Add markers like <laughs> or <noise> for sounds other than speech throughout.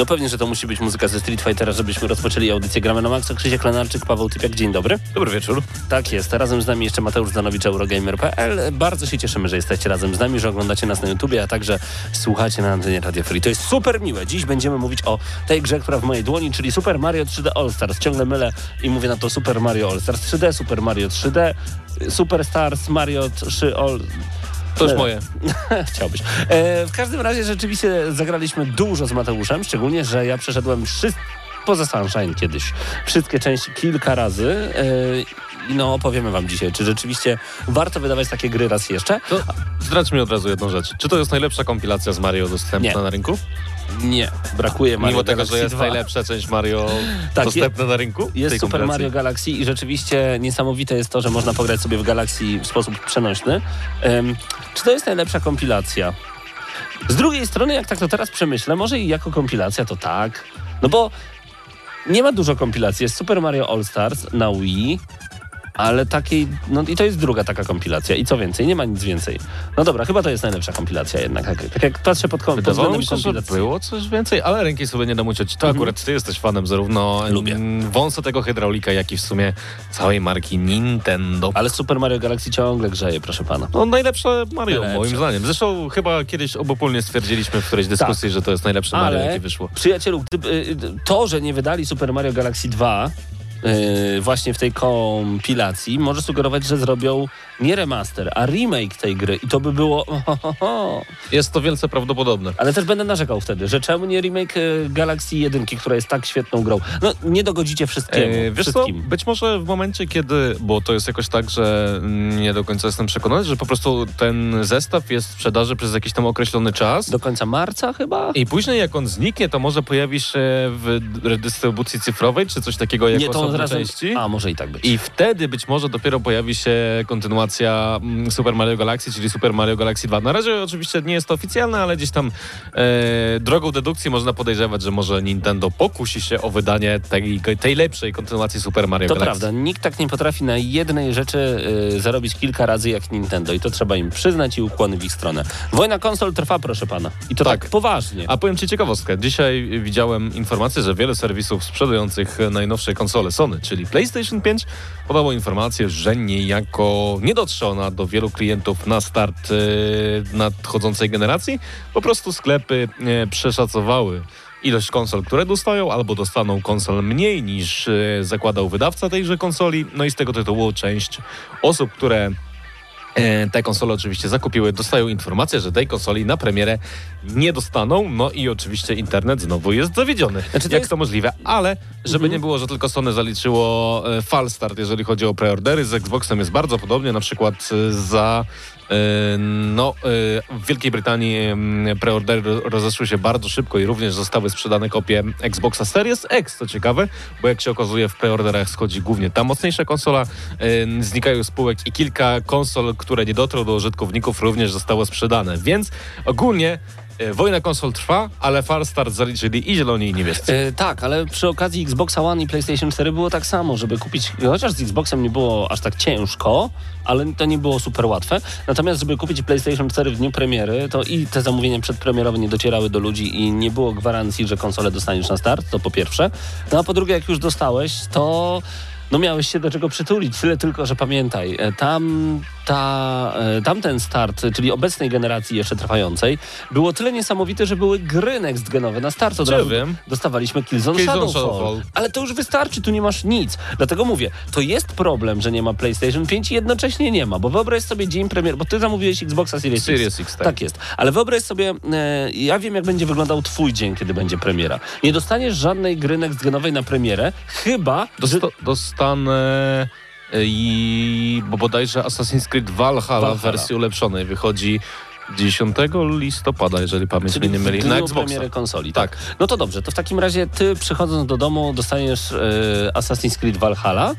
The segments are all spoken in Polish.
No pewnie, że to musi być muzyka ze Street Fightera, żebyśmy rozpoczęli audycję Gramy na Maxa. Krzysiek Lenarczyk, Paweł Typiak, dzień dobry. Dobry wieczór. Tak jest, razem z nami jeszcze Mateusz Zanowicz, Eurogamer.pl. Bardzo się cieszymy, że jesteście razem z nami, że oglądacie nas na YouTubie, a także słuchacie na antenie Radio Free. To jest super miłe. Dziś będziemy mówić o tej grze, która w mojej dłoni, czyli Super Mario 3D All Stars. Ciągle mylę i mówię na to Super Mario All Stars 3D, Super Mario 3D, Super Stars, Mario 3 All... To już moje. <laughs> Chciałbyś. E, w każdym razie rzeczywiście zagraliśmy dużo z Mateuszem, szczególnie, że ja przeszedłem wszystko, poza Sunshine kiedyś, wszystkie części kilka razy. I no opowiemy wam dzisiaj, czy rzeczywiście warto wydawać takie gry raz jeszcze. To zdradź mi od razu jedną rzecz. Czy to jest najlepsza kompilacja z Mario dostępna Nie. na rynku? Nie, brakuje Mario Mimo tego, Galaxy że jest 2. najlepsza część Mario Tak, dostępna na rynku? Jest Super kompilacji? Mario Galaxy i rzeczywiście niesamowite jest to, że można pograć sobie w Galaxy w sposób przenośny. Em, czy to jest najlepsza kompilacja? Z drugiej strony, jak tak to teraz przemyślę, może i jako kompilacja to tak. No bo nie ma dużo kompilacji. Jest Super Mario All Stars na Wii, ale takiej, no i to jest druga taka kompilacja. I co więcej? Nie ma nic więcej. No dobra, chyba to jest najlepsza kompilacja jednak. Tak, tak jak patrzę pod, kom- pod względem się, kompilacji. było coś więcej, ale ręki sobie nie dam uciąć. To Mhm. akurat ty jesteś fanem zarówno Lubię. mm, wąsa tego hydraulika, jak i w sumie całej marki Nintendo. Ale Super Mario Galaxy ciągle grzeje, proszę pana. No najlepsze Mario, Najlepsze. moim zdaniem. Zresztą chyba kiedyś obopólnie stwierdziliśmy w którejś dyskusji, że to jest najlepsze Mario, Ale jakie wyszło. przyjacielu, gdyby, y, to, że nie wydali Super Mario Galaxy 2 y, właśnie w tej kompilacji, może sugerować, że zrobią nie remaster, a remake tej gry i to by było... <laughs> Jest to wielce prawdopodobne. Ale też będę narzekał wtedy, że czemu nie remake y, Galaxy 1, która jest tak świetną grą. No, nie dogodzicie wszystkiemu. E, wiesz co, wszystkim. być może w momencie, kiedy, bo to jest jakoś tak, że nie do końca jestem przekonany, że po prostu ten zestaw jest w sprzedaży przez jakiś tam określony czas Do końca marca chyba? i później jak on zniknie, to może pojawi się w dystrybucji cyfrowej, czy coś takiego jak nie, to osobne razem... części. A, może i tak być. I wtedy być może dopiero pojawi się kontynuacja mm, Super Mario Galaxy, czyli Super Mario Galaxy 2. Na razie oczywiście nie jest to oficjalne, ale gdzieś tam e, drogą dedukcji można podejrzewać, że może Nintendo pokusi się o wydanie tej, tej lepszej kontynuacji Super Mario To Galaxy. prawda, nikt tak nie potrafi na jednej rzeczy y, zarobić kilka razy jak Nintendo i to trzeba im przyznać i ukłony w ich stronę. Wojna konsol trwa, proszę pana. I to tak, Tak. poważnie. A powiem Ci ciekawostkę. Dzisiaj widziałem informację, że wiele serwisów sprzedających najnowsze konsole Sony, czyli PlayStation 5, podało informację, że niejako nie dotrze ona do wielu klientów na start e, nadchodzącej generacji. Po prostu sklepy e, przeszacowały ilość konsol, które dostają, albo dostaną konsol mniej niż e, zakładał wydawca tejże konsoli. No i z tego tytułu część osób, które Te konsole oczywiście zakupiły, dostają informację, że tej konsoli na premierę nie dostaną, no i oczywiście internet znowu jest zawiedziony. Znaczy, to Jak jest- to możliwe? Ale żeby Mhm. nie było, że tylko Sony zaliczyło e, fal start, jeżeli chodzi o preordery, z Xboxem jest bardzo podobnie, na przykład e, za e, no, e, w Wielkiej Brytanii em, preordery ro- rozeszły się bardzo szybko i również zostały sprzedane kopie Xboxa Series X, co ciekawe, bo jak się okazuje w preorderach schodzi głównie ta mocniejsza konsola, e, znikają spółek i kilka konsol, które nie dotrą do użytkowników również zostało sprzedane, więc ogólnie wojna konsol trwa, ale fal start zaliczyli i zieloni i niebiescy. E, tak, ale przy okazji Xboxa One i PlayStation 4 było tak samo, żeby kupić, chociaż z Xboxem nie było aż tak ciężko, ale to nie było super łatwe. Natomiast, żeby kupić PlayStation 4 w dniu premiery, to i te zamówienia przedpremierowe nie docierały do ludzi i nie było gwarancji, że konsolę dostaniesz na start, to po pierwsze. No a po drugie, jak już dostałeś, to no miałeś się do czego przytulić. Tyle tylko, że pamiętaj, e, tam ta, e, tamten start, czyli obecnej generacji jeszcze trwającej, było tyle niesamowite, że były gry next genowe na start. Od Czy razu wiem? dostawaliśmy Killzone, Killzone Shadowfall. Shadowfall. Ale to już wystarczy, tu nie masz nic. Dlatego mówię, to jest problem, że nie ma PlayStation 5 i jednocześnie nie ma, bo wyobraź sobie dzień premier, bo ty zamówiłeś Xboxa Series, Series X. Tak. tak jest. Ale wyobraź sobie, e, ja wiem jak będzie wyglądał twój dzień, kiedy będzie premiera. Nie dostaniesz żadnej gry next genowej na premierę, chyba, że... Dosta- dostanę e, i bo bodajże Assassin's Creed Valhalla, Valhalla. w wersji ulepszonej wychodzi 10 listopada, jeżeli pamięć Czyli mnie nie myli, na Xboxa. premiery konsoli, tak. Tak. No to dobrze, to w takim razie ty przychodząc do domu dostaniesz e, Assassin's Creed Valhalla,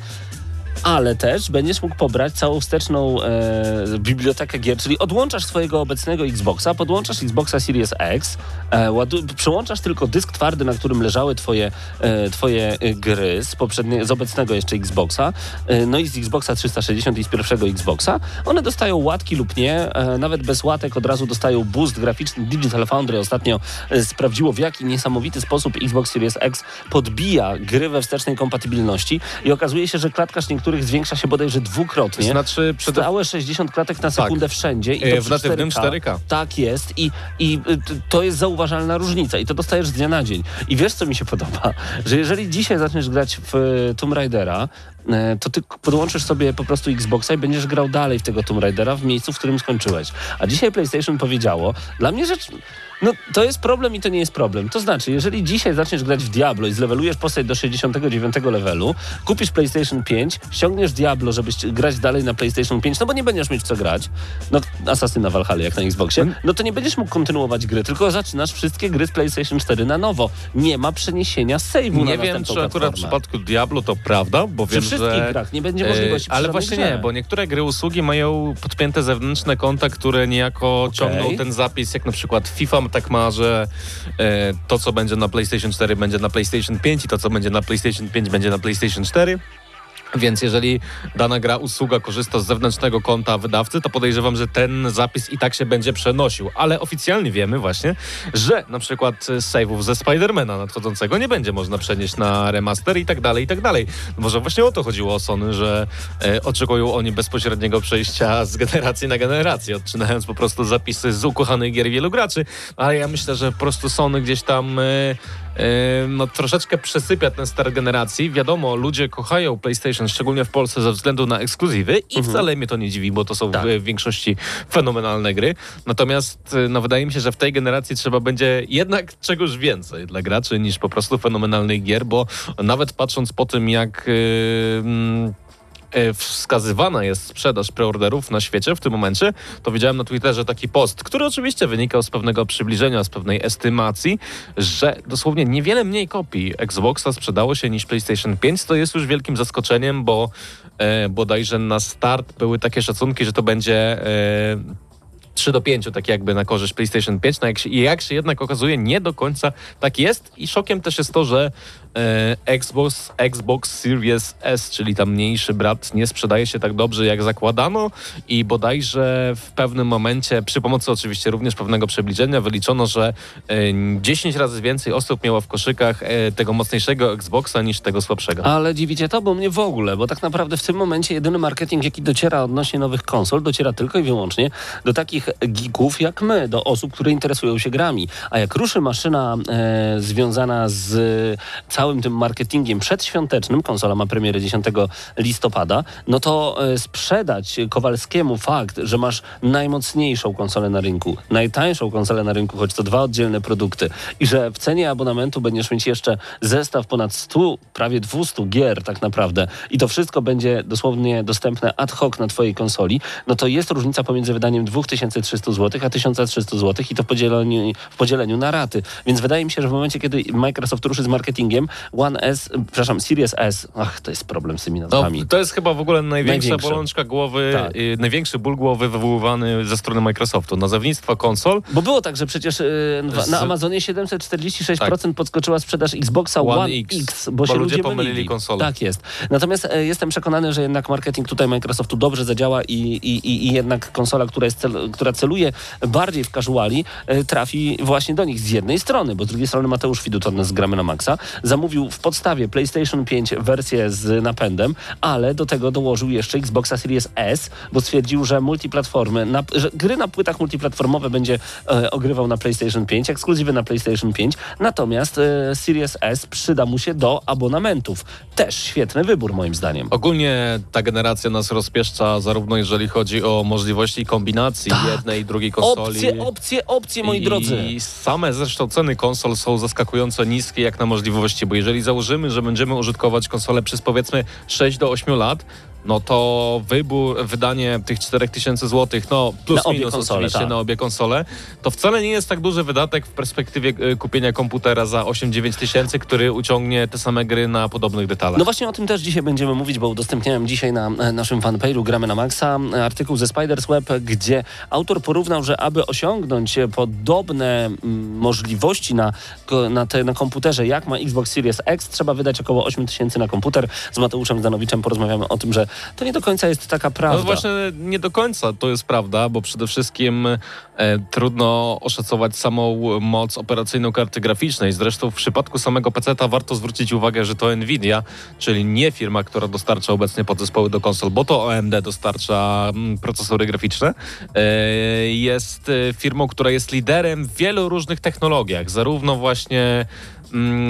ale też będziesz mógł pobrać całą wsteczną e, bibliotekę gier, czyli odłączasz swojego obecnego Xboxa, podłączasz Xboxa Series X, e, ładu, przełączasz tylko dysk twardy, na którym leżały twoje, e, twoje e, gry z, poprzednie, z obecnego jeszcze Xboxa, e, no i z Xboxa 360 i z pierwszego Xboxa. One dostają łatki lub nie, e, nawet bez łatek od razu dostają boost graficzny. Digital Foundry ostatnio sprawdziło, w jaki niesamowity sposób Xbox Series X podbija gry we wstecznej kompatybilności i okazuje się, że klatkarz niektórych zwiększa się bodajże dwukrotnie. Znaczy, przede... Stałe 60 klatek na sekundę wszędzie. I E, to w natywnym 4K. Tak jest i, i y, to jest zauważalna różnica i to dostajesz z dnia na dzień. I wiesz, co mi się podoba? <laughs> Że jeżeli dzisiaj zaczniesz grać w y, Tomb Raidera, y, to ty podłączysz sobie po prostu Xboxa i będziesz grał dalej w tego Tomb Raidera w miejscu, w którym skończyłeś. A dzisiaj PlayStation powiedziało, dla mnie rzecz... No, to jest problem i to nie jest problem. To znaczy, jeżeli dzisiaj zaczniesz grać w Diablo i zlewelujesz postać do 69 levelu, kupisz PlayStation 5, ściągniesz Diablo, żeby ści- grać dalej na PlayStation 5, no bo nie będziesz mieć w co grać, no Asasyna Valhalla jak na Xboxie, no to nie będziesz mógł kontynuować gry, tylko zaczynasz wszystkie gry z PlayStation 4 na nowo. Nie ma przeniesienia save'u na Nie wiem, czy akurat w platformę. przypadku Diablo to prawda, bo Przy wiem, wszystkich że... grach nie będzie możliwości przy Ale właśnie grze. nie, bo niektóre gry usługi mają podpięte zewnętrzne konta, które niejako ciągną ten zapis, jak na przykład FIFA tak ma, że e, to, co będzie na PlayStation 4 będzie na PlayStation 5 i to, co będzie na PlayStation 5 będzie na PlayStation 4. Więc jeżeli dana gra, usługa korzysta z zewnętrznego konta wydawcy, to podejrzewam, że ten zapis i tak się będzie przenosił. Ale oficjalnie wiemy właśnie, że na przykład save'ów ze Spidermana nadchodzącego nie będzie można przenieść na remaster i tak dalej, i tak dalej. Może właśnie o to chodziło o Sony, że e, oczekują oni bezpośredniego przejścia z generacji na generację, odczynając po prostu zapisy z ukochanych gier wielu graczy. Ale ja myślę, że po prostu Sony gdzieś tam... E, no, troszeczkę przesypia ten start generacji. Wiadomo, ludzie kochają PlayStation, szczególnie w Polsce ze względu na ekskluzywy i wcale mnie to nie dziwi, bo to są Tak. w, większości fenomenalne gry. Natomiast e, no, wydaje mi się, że w tej generacji trzeba będzie jednak czegoś więcej dla graczy niż po prostu fenomenalnych gier, bo nawet patrząc po tym, jak... e, wskazywana jest sprzedaż preorderów na świecie w tym momencie, to widziałem na Twitterze taki post, który oczywiście wynikał z pewnego przybliżenia, z pewnej estymacji, że dosłownie niewiele mniej kopii Xboxa sprzedało się niż PlayStation 5. To jest już wielkim zaskoczeniem, bo e, bodajże na start były takie szacunki, że to będzie... E, 3 do 5, tak jakby na korzyść PlayStation 5. No jak, się, jak się jednak okazuje, nie do końca tak jest. I szokiem też jest to, że e, Xbox, Xbox Series S, czyli tam mniejszy brat, nie sprzedaje się tak dobrze, jak zakładano. I bodajże w pewnym momencie, przy pomocy oczywiście również pewnego przybliżenia, wyliczono, że e, 10 razy więcej osób miało w koszykach e, tego mocniejszego Xboxa niż tego słabszego. Ale dziwicie to, bo mnie w ogóle, bo tak naprawdę w tym momencie jedyny marketing, jaki dociera odnośnie nowych konsol, dociera tylko i wyłącznie do takich geeków jak my, do osób, które interesują się grami. A jak ruszy maszyna e, związana z całym tym marketingiem przedświątecznym, konsola ma premierę 10 listopada, no to e, sprzedać Kowalskiemu fakt, że masz najmocniejszą konsolę na rynku, najtańszą konsolę na rynku, choć to dwa oddzielne produkty i że w cenie abonamentu będziesz mieć jeszcze zestaw ponad 100, prawie 200 gier tak naprawdę i to wszystko będzie dosłownie dostępne ad hoc na twojej konsoli, no to jest różnica pomiędzy wydaniem 2300 zł a 1300 zł i to podzieleniu, w podzieleniu na raty. Więc wydaje mi się, że w momencie, kiedy Microsoft ruszy z marketingiem, One S, przepraszam, Series S, ach, to jest problem z tymi No, nazwami. to jest chyba w ogóle największa Największe. bolączka głowy, Tak. y, największy ból głowy wywoływany ze strony Microsoftu. Nazewnictwa konsol Bo było tak, że przecież y, na- Z- na Amazonie 746% podskoczyła sprzedaż Xboxa One One, X, X, bo, bo się ludzie ludzie pomylili mylili. konsolę. Tak jest. Natomiast e, jestem przekonany, że jednak marketing tutaj Microsoftu dobrze zadziała i, i, i, i jednak konsola, która, jest cel, która celuje bardziej w casuali, e, trafi właśnie do nich z jednej strony, bo z drugiej strony Mateusz Fiduton z Gramy na Maxa zamówił w podstawie PlayStation 5 wersję z napędem, ale do tego dołożył jeszcze Xboxa Series S, bo stwierdził, że multiplatformy, na, że gry na płytach multiplatformowe będzie e, ogrywał na PlayStation 5, ekskluzywy na PlayStation 5, natomiast e, Series S przyda mu się do abonamentów. Też świetny wybór moim zdaniem. Ogólnie ta generacja nas rozpieszcza, zarówno jeżeli chodzi o możliwości kombinacji Tak. jednej i drugiej konsoli. Opcje, opcje, opcje, moi I drodzy. same zresztą ceny konsol są zaskakująco niskie jak na możliwości, bo jeżeli założymy, że będziemy użytkować konsolę przez powiedzmy 6 do 8 lat, no to wybór, wydanie tych 4000 zł, no plus Na minus konsole, oczywiście tak. na obie konsole, to wcale nie jest tak duży wydatek w perspektywie e, kupienia komputera za 8-9 tysięcy, który uciągnie te same gry na podobnych detalach. No właśnie o tym też dzisiaj będziemy mówić, bo udostępniałem dzisiaj na e, naszym fanpage'u Gramy na Maxa e, artykuł ze Spiders Web, gdzie autor porównał, że aby osiągnąć podobne mm, możliwości na, na, te, na komputerze, jak ma Xbox Series X, trzeba wydać około 8 tysięcy na komputer. Z Mateuszem Zdanowiczem porozmawiamy o tym, że to nie do końca jest taka prawda. No właśnie nie do końca to jest prawda, bo przede wszystkim e, trudno oszacować samą moc operacyjną karty graficznej. Zresztą w przypadku samego PC-ta warto zwrócić uwagę, że to Nvidia, czyli nie firma, która dostarcza obecnie podzespoły do konsol, bo to AMD dostarcza mm, procesory graficzne, e, jest e, firmą, która jest liderem w wielu różnych technologiach, zarówno właśnie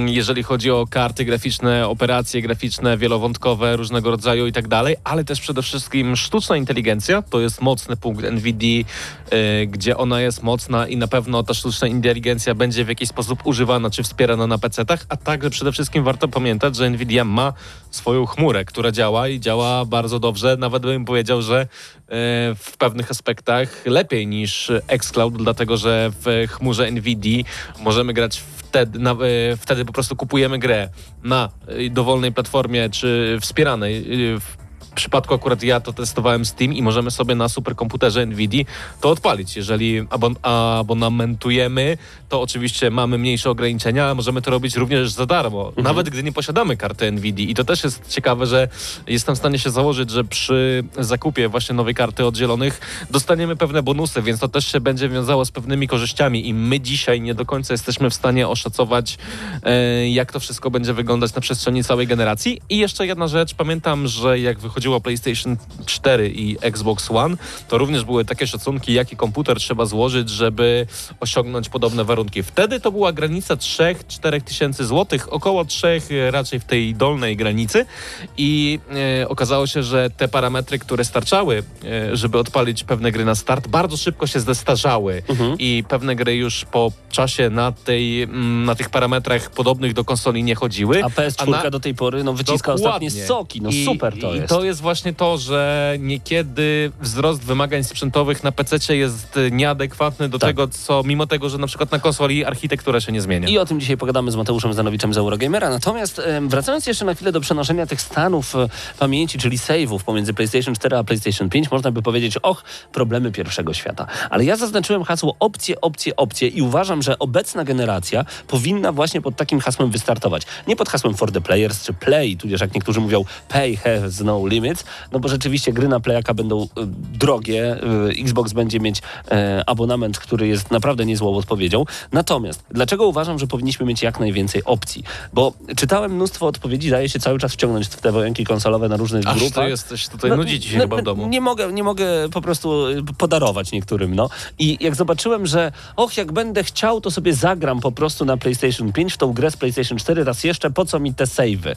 jeżeli chodzi o karty graficzne, operacje graficzne, wielowątkowe, różnego rodzaju i tak dalej, ale też przede wszystkim sztuczna inteligencja to jest mocny punkt NVIDII, y, gdzie ona jest mocna i na pewno ta sztuczna inteligencja będzie w jakiś sposób używana czy wspierana na PC-tach, a także przede wszystkim warto pamiętać, że NVIDIA ma swoją chmurę, która działa i działa bardzo dobrze. Nawet bym powiedział, że y, w pewnych aspektach lepiej niż xCloud, dlatego że w chmurze NVIDII możemy grać wtedy, na, e, wtedy po prostu kupujemy grę na e, dowolnej platformie czy wspieranej. e, przypadku akurat ja to testowałem Steam i możemy sobie na superkomputerze NVIDII to odpalić. Jeżeli abon abonamentujemy, to oczywiście mamy mniejsze ograniczenia, ale możemy to robić również za darmo, nawet gdy nie posiadamy karty NVIDII. I to też jest ciekawe, że jestem w stanie się założyć, że przy zakupie właśnie nowej karty od zielonych dostaniemy pewne bonusy, więc to też się będzie wiązało z pewnymi korzyściami i my dzisiaj nie do końca jesteśmy w stanie oszacować, e, jak to wszystko będzie wyglądać na przestrzeni całej generacji. I jeszcze jedna rzecz, pamiętam, że jak wychodziło PlayStation 4 i Xbox One, to również były takie szacunki, jaki komputer trzeba złożyć, żeby osiągnąć podobne warunki. Wtedy to była granica 3-4 tysięcy złotych, około 3 raczej w tej dolnej granicy i e, okazało się, że te parametry, które starczały, e, żeby odpalić pewne gry na start, bardzo szybko się zestarzały i pewne gry już po czasie na, tej, mm, na tych parametrach podobnych do konsoli nie chodziły. A PS4 na- do tej pory no, wyciska Dokładnie. ostatnie soki. No I, super to I jest. to jest właśnie to, że niekiedy wzrost wymagań sprzętowych na PC jest e, nieadekwatny do Tak. tego, co mimo tego, że na przykład na konsoli architektura się nie zmienia. I o tym dzisiaj pogadamy z Mateuszem Zanowiczem z Eurogamera. Natomiast wracając jeszcze na chwilę do przenoszenia tych stanów e, pamięci, czyli save'ów pomiędzy PlayStation 4 a PlayStation 5, można by powiedzieć, och, problemy pierwszego świata. Ale ja zaznaczyłem hasło opcje, opcje, opcje i uważam, że obecna generacja powinna właśnie pod takim hasłem wystartować. Nie pod hasłem for the players czy play, tudzież jak niektórzy mówią pay has no limits, no bo rzeczywiście gry na playaka będą e, drogie, e, Xbox będzie mieć e, abonament, który jest naprawdę niezłą odpowiedzią. Natomiast dlaczego uważam, że powinniśmy mieć jak najwięcej opcji? Bo czytałem mnóstwo odpowiedzi, daje się cały czas wciągnąć w te wojenki konsolowe na różnych Aż grupach. to jesteś tutaj No, nudzić się no, chyba w domu. Nie mogę, nie mogę po prostu y, podarować niektórym, no. I jak zobaczyłem, że och, jak będę chciał, to sobie zagram po prostu na PlayStation 5 w tą grę z PlayStation 4 raz jeszcze, po co mi te save'y?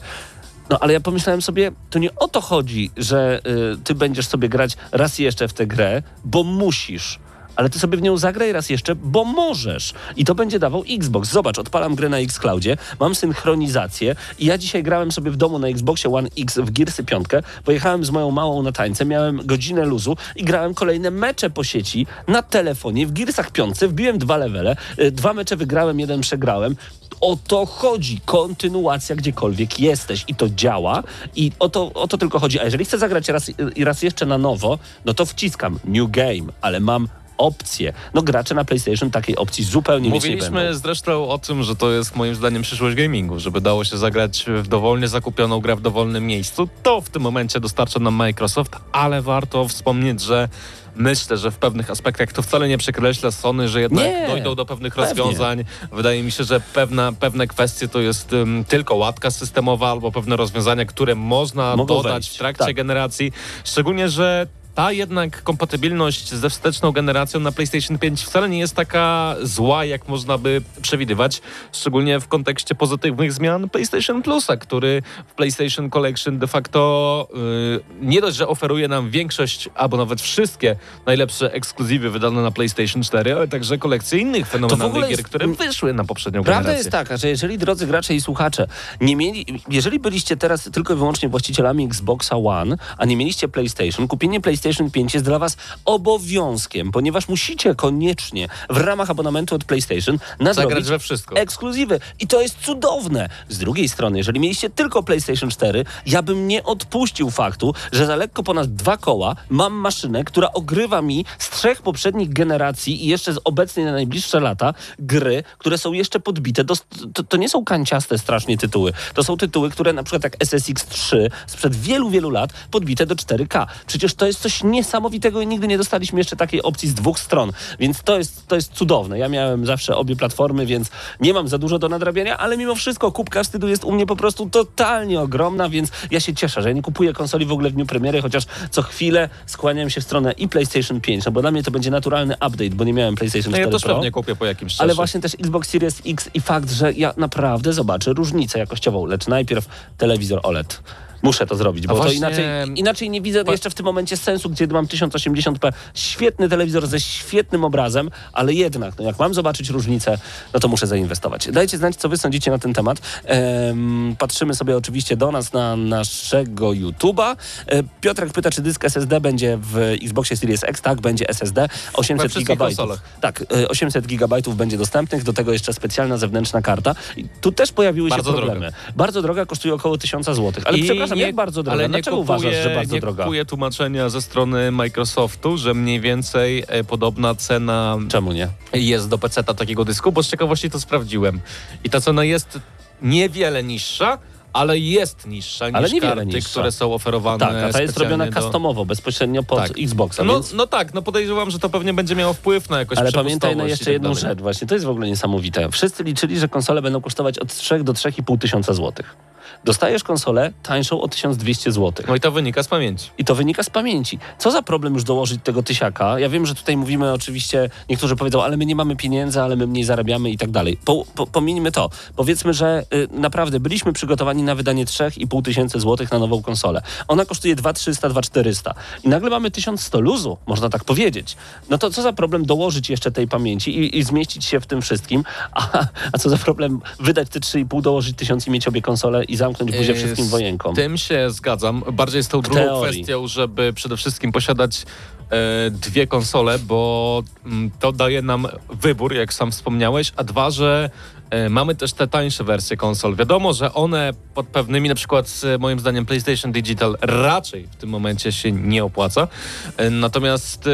No ale ja pomyślałem sobie, to nie o to chodzi, że y, ty będziesz sobie grać raz jeszcze w tę grę, bo musisz. Ale ty sobie w nią zagraj raz jeszcze, bo możesz. I to będzie dawał Xbox. Zobacz, odpalam grę na Xcloudzie, mam synchronizację i ja dzisiaj grałem sobie w domu na Xboxie One X w Gearsy 5, pojechałem z moją małą na tańce, miałem godzinę luzu i grałem kolejne mecze po sieci na telefonie w Gearsach 5, wbiłem dwa levele, y, dwa mecze wygrałem, jeden przegrałem. O to chodzi, kontynuacja gdziekolwiek jesteś i to działa i o to, o to tylko chodzi. A jeżeli chcę zagrać raz, i raz jeszcze na nowo, no to wciskam New Game, ale mam opcję. No gracze na PlayStation takiej opcji zupełnie mieć nie będą. Mówiliśmy zresztą o tym, że to jest moim zdaniem przyszłość gamingu, żeby dało się zagrać w dowolnie zakupioną grę w dowolnym miejscu. To w tym momencie dostarcza nam Microsoft, ale warto wspomnieć, że myślę, że w pewnych aspektach to wcale nie przekreśla Sony, że jednak Nie, dojdą do pewnych pewnie. rozwiązań. Wydaje mi się, że pewna, pewne kwestie to jest um, tylko łatka systemowa albo pewne rozwiązania, które można Mogą dodać wejść, w trakcie tak. generacji. Szczególnie, że ta jednak kompatybilność ze wsteczną generacją na PlayStation 5 wcale nie jest taka zła, jak można by przewidywać, szczególnie w kontekście pozytywnych zmian PlayStation Plusa, który w PlayStation Collection de facto yy, nie dość, że oferuje nam większość, albo nawet wszystkie najlepsze ekskluzywy wydane na PlayStation 4, ale także kolekcję innych fenomenalnych gier, jest- które wyszły na poprzednią Prawda generację. jest taka, że jeżeli drodzy gracze i słuchacze nie mieli, jeżeli byliście teraz tylko i wyłącznie właścicielami Xboxa One, a nie mieliście PlayStation, kupienie PlayStation 5 jest dla was obowiązkiem, ponieważ musicie koniecznie w ramach abonamentu od PlayStation nadrobić we wszystko. ekskluzywy. I to jest cudowne. Z drugiej strony, jeżeli mieliście tylko PlayStation 4, ja bym nie odpuścił faktu, że za lekko ponad dwa koła mam maszynę, która ogrywa mi z trzech poprzednich generacji i jeszcze z obecnej na najbliższe lata gry, które są jeszcze podbite. Do, to, to nie są kanciaste strasznie tytuły. To są tytuły, które na przykład jak SSX 3 sprzed wielu, wielu lat podbite do 4K. Przecież to jest coś niesamowitego i nigdy nie dostaliśmy jeszcze takiej opcji z dwóch stron. Więc to jest, to jest cudowne. Ja miałem zawsze obie platformy, więc nie mam za dużo do nadrabiania, ale mimo wszystko kubka wstydu jest u mnie po prostu totalnie ogromna, więc ja się cieszę, że ja nie kupuję konsoli w ogóle w dniu premiery, chociaż co chwilę skłaniam się w stronę i PlayStation 5, no bo dla mnie to będzie naturalny update, bo nie miałem PlayStation No 4 ja też Pro. pewnie kupię po jakimś czasie. Ale właśnie też Xbox Series X i fakt, że ja naprawdę zobaczę różnicę jakościową, lecz najpierw telewizor OLED. Muszę to zrobić, bo to właśnie- inaczej, inaczej nie widzę jeszcze w tym momencie sensu, gdzie mam 1080p, świetny telewizor ze świetnym obrazem, ale jednak, no jak mam zobaczyć różnicę, no to muszę zainwestować. Dajcie znać, co wy sądzicie na ten temat. Ehm, patrzymy sobie oczywiście do nas na naszego YouTube'a. E, Piotrek pyta, czy dysk SSD będzie w Xboxie Series X. Tak, będzie SSD. 800 wszystkich gigabajtów. konsolach. Tak, y, 800 gigabajtów będzie dostępnych, do tego jeszcze specjalna zewnętrzna karta. I tu też pojawiły Bardzo się droga. problemy. Bardzo droga, kosztuje około 1000 zł. Ale I przepraszam, nie- jak bardzo droga? Ale nie Dlaczego kupuję, uważasz, że bardzo nie droga? kupuję tłumaczenia ze strony Microsoftu, że mniej więcej e, podobna cena Czemu nie? jest do PC-ta takiego dysku, bo z ciekawości to sprawdziłem. I ta cena jest niewiele niższa, ale jest niższa Ale niż niewiele karty, niższa. które są oferowane Tak, a ta jest robiona do... customowo, bezpośrednio pod Tak. Xboxa, No, więc... no tak, no podejrzewam, że to pewnie będzie miało wpływ na jakoś Ale pamiętaj na jeszcze tak jedną dalej. rzecz właśnie, to jest w ogóle niesamowite. Wszyscy liczyli, że konsole będą kosztować od 3 do 3,5 tysiąca złotych. Dostajesz konsolę tańszą o 1200 złotych. No i to wynika z pamięci. I to wynika z pamięci. Co za problem już dołożyć tego tysiaka? Ja wiem, że tutaj mówimy oczywiście, niektórzy powiedzą, ale my nie mamy pieniędzy, ale my mniej zarabiamy i tak dalej. Po, po, pominijmy to. Powiedzmy, że y, naprawdę byliśmy przygotowani na wydanie 3,5 tysięcy złotych na nową konsolę. Ona kosztuje 2300, 2400. I nagle mamy 1100 luzu, można tak powiedzieć. No to co za problem dołożyć jeszcze tej pamięci i, i zmieścić się w tym wszystkim? A, a co za problem wydać te 3,5, dołożyć 1000 i mieć obie konsole i zamknąć buzię Yy, wszystkim wojenkom? tym się zgadzam. Bardziej z tą drugą teorii. kwestią, żeby przede wszystkim posiadać e, dwie konsole, bo mm, to daje nam wybór, jak sam wspomniałeś, a dwa, że mamy też te tańsze wersje konsol. Wiadomo, że one pod pewnymi, na przykład z, moim zdaniem PlayStation Digital raczej w tym momencie się nie opłaca. E, natomiast e,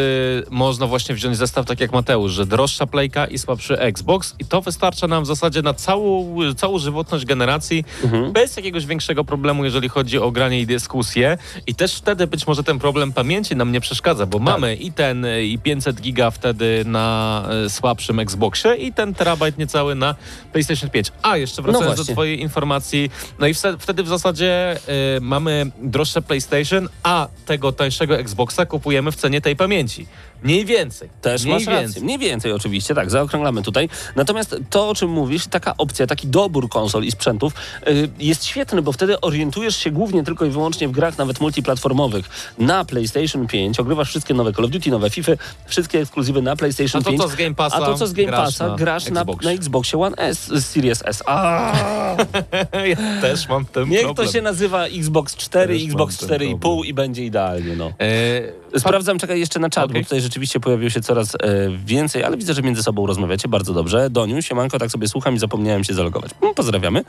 można właśnie wziąć zestaw tak jak Mateusz, że droższa Playka i słabszy Xbox i to wystarcza nam w zasadzie na całą, całą żywotność generacji Mhm. bez jakiegoś większego problemu, jeżeli chodzi o granie i dyskusję. I też wtedy być może ten problem pamięci nam nie przeszkadza, bo mamy i ten e, i 500 giga wtedy na e, słabszym Xboxie i ten terabajt niecały na PlayStation 5. A, jeszcze wracając do właśnie. twojej informacji, no i wtedy w zasadzie e, mamy droższe PlayStation, a tego tańszego Xboxa kupujemy w cenie tej pamięci. Mniej więcej. Też Mniej masz rację. więcej. Mniej więcej oczywiście, tak, zaokrąglamy tutaj. Natomiast to, o czym mówisz, taka opcja, taki dobór konsol i sprzętów y, jest świetny, bo wtedy orientujesz się głównie tylko i wyłącznie w grach nawet multiplatformowych na PlayStation 5, ogrywasz wszystkie nowe Call of Duty, nowe FIFA, wszystkie ekskluzywy na PlayStation A to 5. co z Game Passa A to co z Game Passa na grasz na, Xboxie. na Xboxie One S, z Series S. A, <laughs> ja też mam ten niech problem. to się nazywa Xbox 4, Też mam Xbox ten 4,5 problem. i będzie idealnie, no. E, Sprawdzam, czekaj jeszcze na czat, Okej. bo tutaj rzeczywiście pojawiło się coraz e, więcej, ale widzę, że między sobą rozmawiacie bardzo dobrze. Doniu, siemanko, tak sobie słucham i zapomniałem się zalogować. Mm, pozdrawiamy.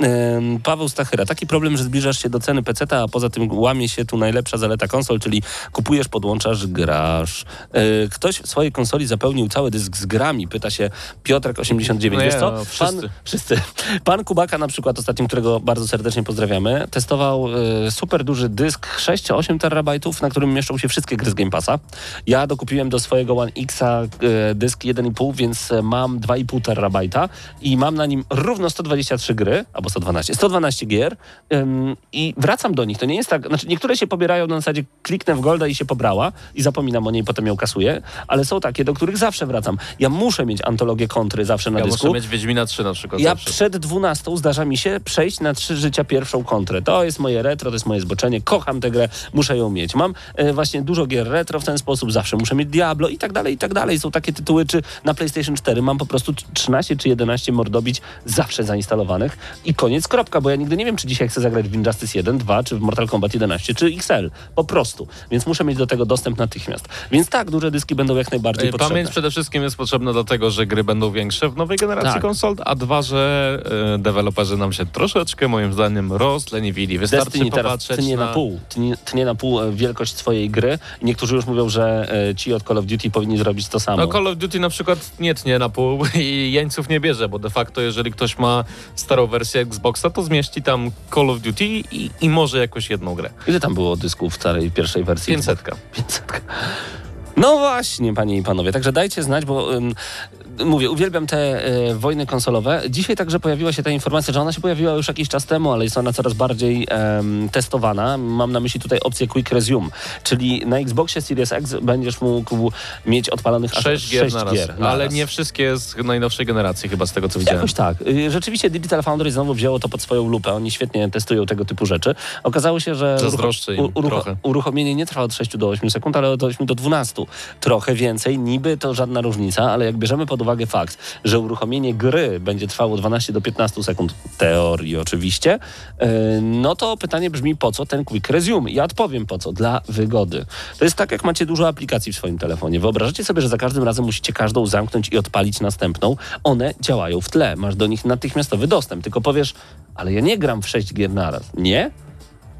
Em, Paweł Stachyra, taki problem, że zbliżasz się do ceny PC, a poza tym łamie się tu najlepsza zaleta konsol, czyli kupujesz, podłączasz, grasz. E, ktoś w swojej konsoli zapełnił cały dysk z grami, pyta się Piotrek89. No Wiesz co? no, Pan, wszyscy. wszyscy. Pan Kubaka na przykład ostatnim, którego bardzo serdecznie pozdrawiamy, testował e, super duży dysk 6-8 terabajtów, na którym mieszczą się wszystkie gry z Game Passa. Ja dokupiłem do swojego One Xa e, dysk 1,5, więc e, mam 2,5 terabajta i mam na nim równo 123 gry, albo 112, 112 gier i wracam do nich. To nie jest tak, znaczy niektóre się pobierają na zasadzie kliknę w Golda i się pobrała i zapominam o niej, potem ją kasuję, ale są takie, do których zawsze wracam. Ja muszę mieć antologię kontry zawsze na Ja dysku. muszę mieć Wiedźmina 3 na przykład Ja zawsze. przed 12 zdarza mi się przejść na trzy życia pierwszą kontrę. To jest moje retro, to jest moje zboczenie. Kocham tę grę, muszę ją mieć. Mam e, właśnie dużo gier retro w ten sposób, zawsze muszę mieć Diablo i tak dalej, i tak dalej. Są takie tytuły, czy na PlayStation 4 mam po prostu 13 czy 11 mordobić zawsze zainstalowanych i koniec, kropka, bo ja nigdy nie wiem, czy dzisiaj chcę zagrać w Injustice 1, 2, czy w Mortal Kombat 11, czy XL. Po prostu. Więc muszę mieć do tego dostęp natychmiast. Więc tak, duże dyski będą jak najbardziej potrzebne. Pamięć przede wszystkim jest potrzebna dlatego, że gry będą większe w nowej generacji Tak. konsol, a dwa, że e, deweloperzy nam się troszeczkę, moim zdaniem, rozleniwili. Wystarczy Destiny teraz popatrzeć tnie na, na... pół, tnie, tnie na pół e, wielkość swojej gry niektórzy już mówią, że e, ci od Call of Duty powinni zrobić to samo. No Call of Duty na przykład nie tnie na pół <laughs> i jeńców nie bierze, bo de facto jeżeli ktoś ma starą wersję Xboxa, to zmieści tam Call of Duty i, i może jakoś jedną grę. Ile tam było dysków w starej pierwszej wersji? 500. 500. No właśnie, panie i panowie, także dajcie znać, bo ym, mówię, uwielbiam te y, wojny konsolowe. Dzisiaj także pojawiła się ta informacja, że ona się pojawiła już jakiś czas temu, ale jest ona coraz bardziej em, testowana. Mam na myśli tutaj opcję Quick Resume, czyli na Xboxie Series X będziesz mógł mieć odpalonych aż 6 gier sześć na raz. gier ale naraz. nie wszystkie z najnowszej generacji chyba z tego co widziałem. Jakoś tak. Y, Rzeczywiście Digital Foundry znowu wzięło to pod swoją lupę. Oni świetnie testują tego typu rzeczy. Okazało się, że urucho- trochę. uruchomienie nie trwa od 6 do 8 sekund, ale od 8 do 12. Trochę więcej, niby to żadna różnica, ale jak bierzemy pod uwagę fakt, że uruchomienie gry będzie trwało 12 do 15 sekund, teorii oczywiście, y, no to pytanie brzmi, po co ten quick resume? Ja odpowiem po co. Dla wygody. To jest tak, jak macie dużo aplikacji w swoim telefonie. Wyobrażacie sobie, że za każdym razem musicie każdą zamknąć i odpalić następną. One działają w tle. Masz do nich natychmiastowy dostęp. Tylko powiesz, ale ja nie gram w 6 gier naraz. Nie?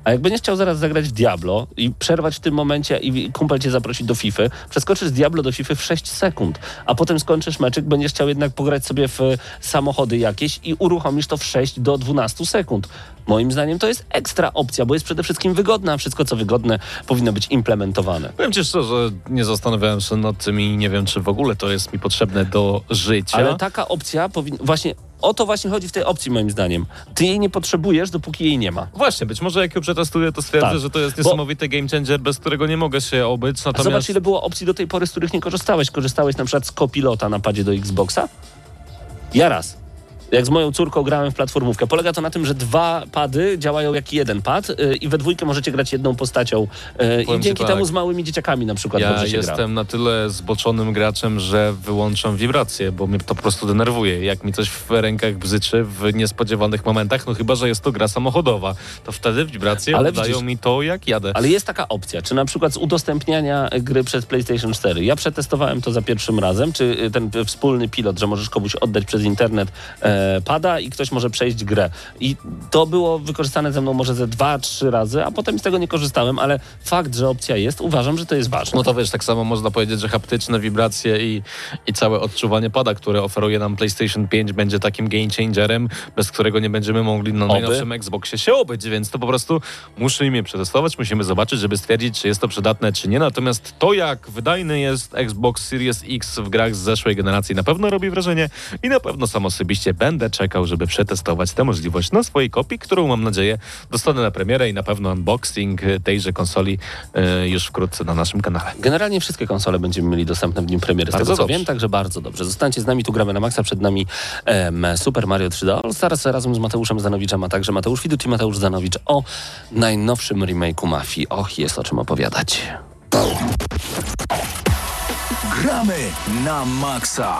A jak będziesz chciał zaraz zagrać w Diablo i przerwać w tym momencie i kumpel cię zaprosić do FIFA, przeskoczysz z Diablo do FIFA w 6 sekund, a potem skończysz meczyk, będziesz chciał jednak pograć sobie w samochody jakieś i uruchomisz to w 6 do 12 sekund. Moim zdaniem to jest ekstra opcja, bo jest przede wszystkim wygodna, a wszystko co wygodne powinno być implementowane. Powiem ci szczerze, że nie zastanawiałem się nad tym i nie wiem, czy w ogóle to jest mi potrzebne do życia. Ale taka opcja powinna, właśnie o to właśnie chodzi w tej opcji moim zdaniem. Ty jej nie potrzebujesz, dopóki jej nie ma. Właśnie, być może jak ją przetestuję, to stwierdzę, Tak. że to jest Bo- niesamowity game changer, bez którego nie mogę się obyć. A Natomiast zobacz, ile było opcji do tej pory, z których nie korzystałeś. Korzystałeś na przykład z kopilota na padzie do Xboxa? Ja raz. Jak z moją córką grałem w platformówkę. Polega to na tym, że dwa pady działają jak jeden pad yy, i we dwójkę możecie grać jedną postacią. Yy, I dzięki tak. temu z małymi dzieciakami na przykład ja dobrze się gra. jestem na tyle zboczonym graczem, że wyłączam wibracje, bo mnie to po prostu denerwuje. Jak mi coś w rękach bzyczy w niespodziewanych momentach, no chyba, że jest to gra samochodowa, to wtedy wibracje Ale oddają widzisz- mi to, jak jadę. Ale jest taka opcja, czy na przykład z udostępniania gry przez PlayStation 4. Ja przetestowałem to za pierwszym razem, czy y, ten y, wspólny pilot, że możesz komuś oddać przez internet e, pada i ktoś może przejść grę. I to było wykorzystane ze mną może ze dwa, trzy razy, a potem z tego nie korzystałem, ale fakt, że opcja jest, uważam, że to jest ważne. No to wiesz, tak samo można powiedzieć, że haptyczne wibracje i, i całe odczuwanie pada, które oferuje nam PlayStation 5 będzie takim game changerem, bez którego nie będziemy mogli na najnowszym Xboxie się obyć, więc to po prostu musimy przetestować, musimy zobaczyć, żeby stwierdzić, czy jest to przydatne, czy nie. Natomiast to, jak wydajny jest Xbox Series X w grach z zeszłej generacji na pewno robi wrażenie i na pewno sam osobiście będę czekał, żeby przetestować tę możliwość na swojej kopii, którą mam nadzieję dostanę na premierę i na pewno unboxing tejże konsoli e, już wkrótce na naszym kanale. Generalnie wszystkie konsole będziemy mieli dostępne w dniu premiery, z Bardzo tego co dobrze. wiem, także bardzo dobrze. Zostańcie z nami, tu gramy na maksa, przed nami em, Super Mario 3D All Stars razem z Mateuszem Zanowiczem, a także Mateusz Widut i Mateusz Zanowicz o najnowszym remake'u Mafii. Och, jest o czym opowiadać. Gramy na maksa.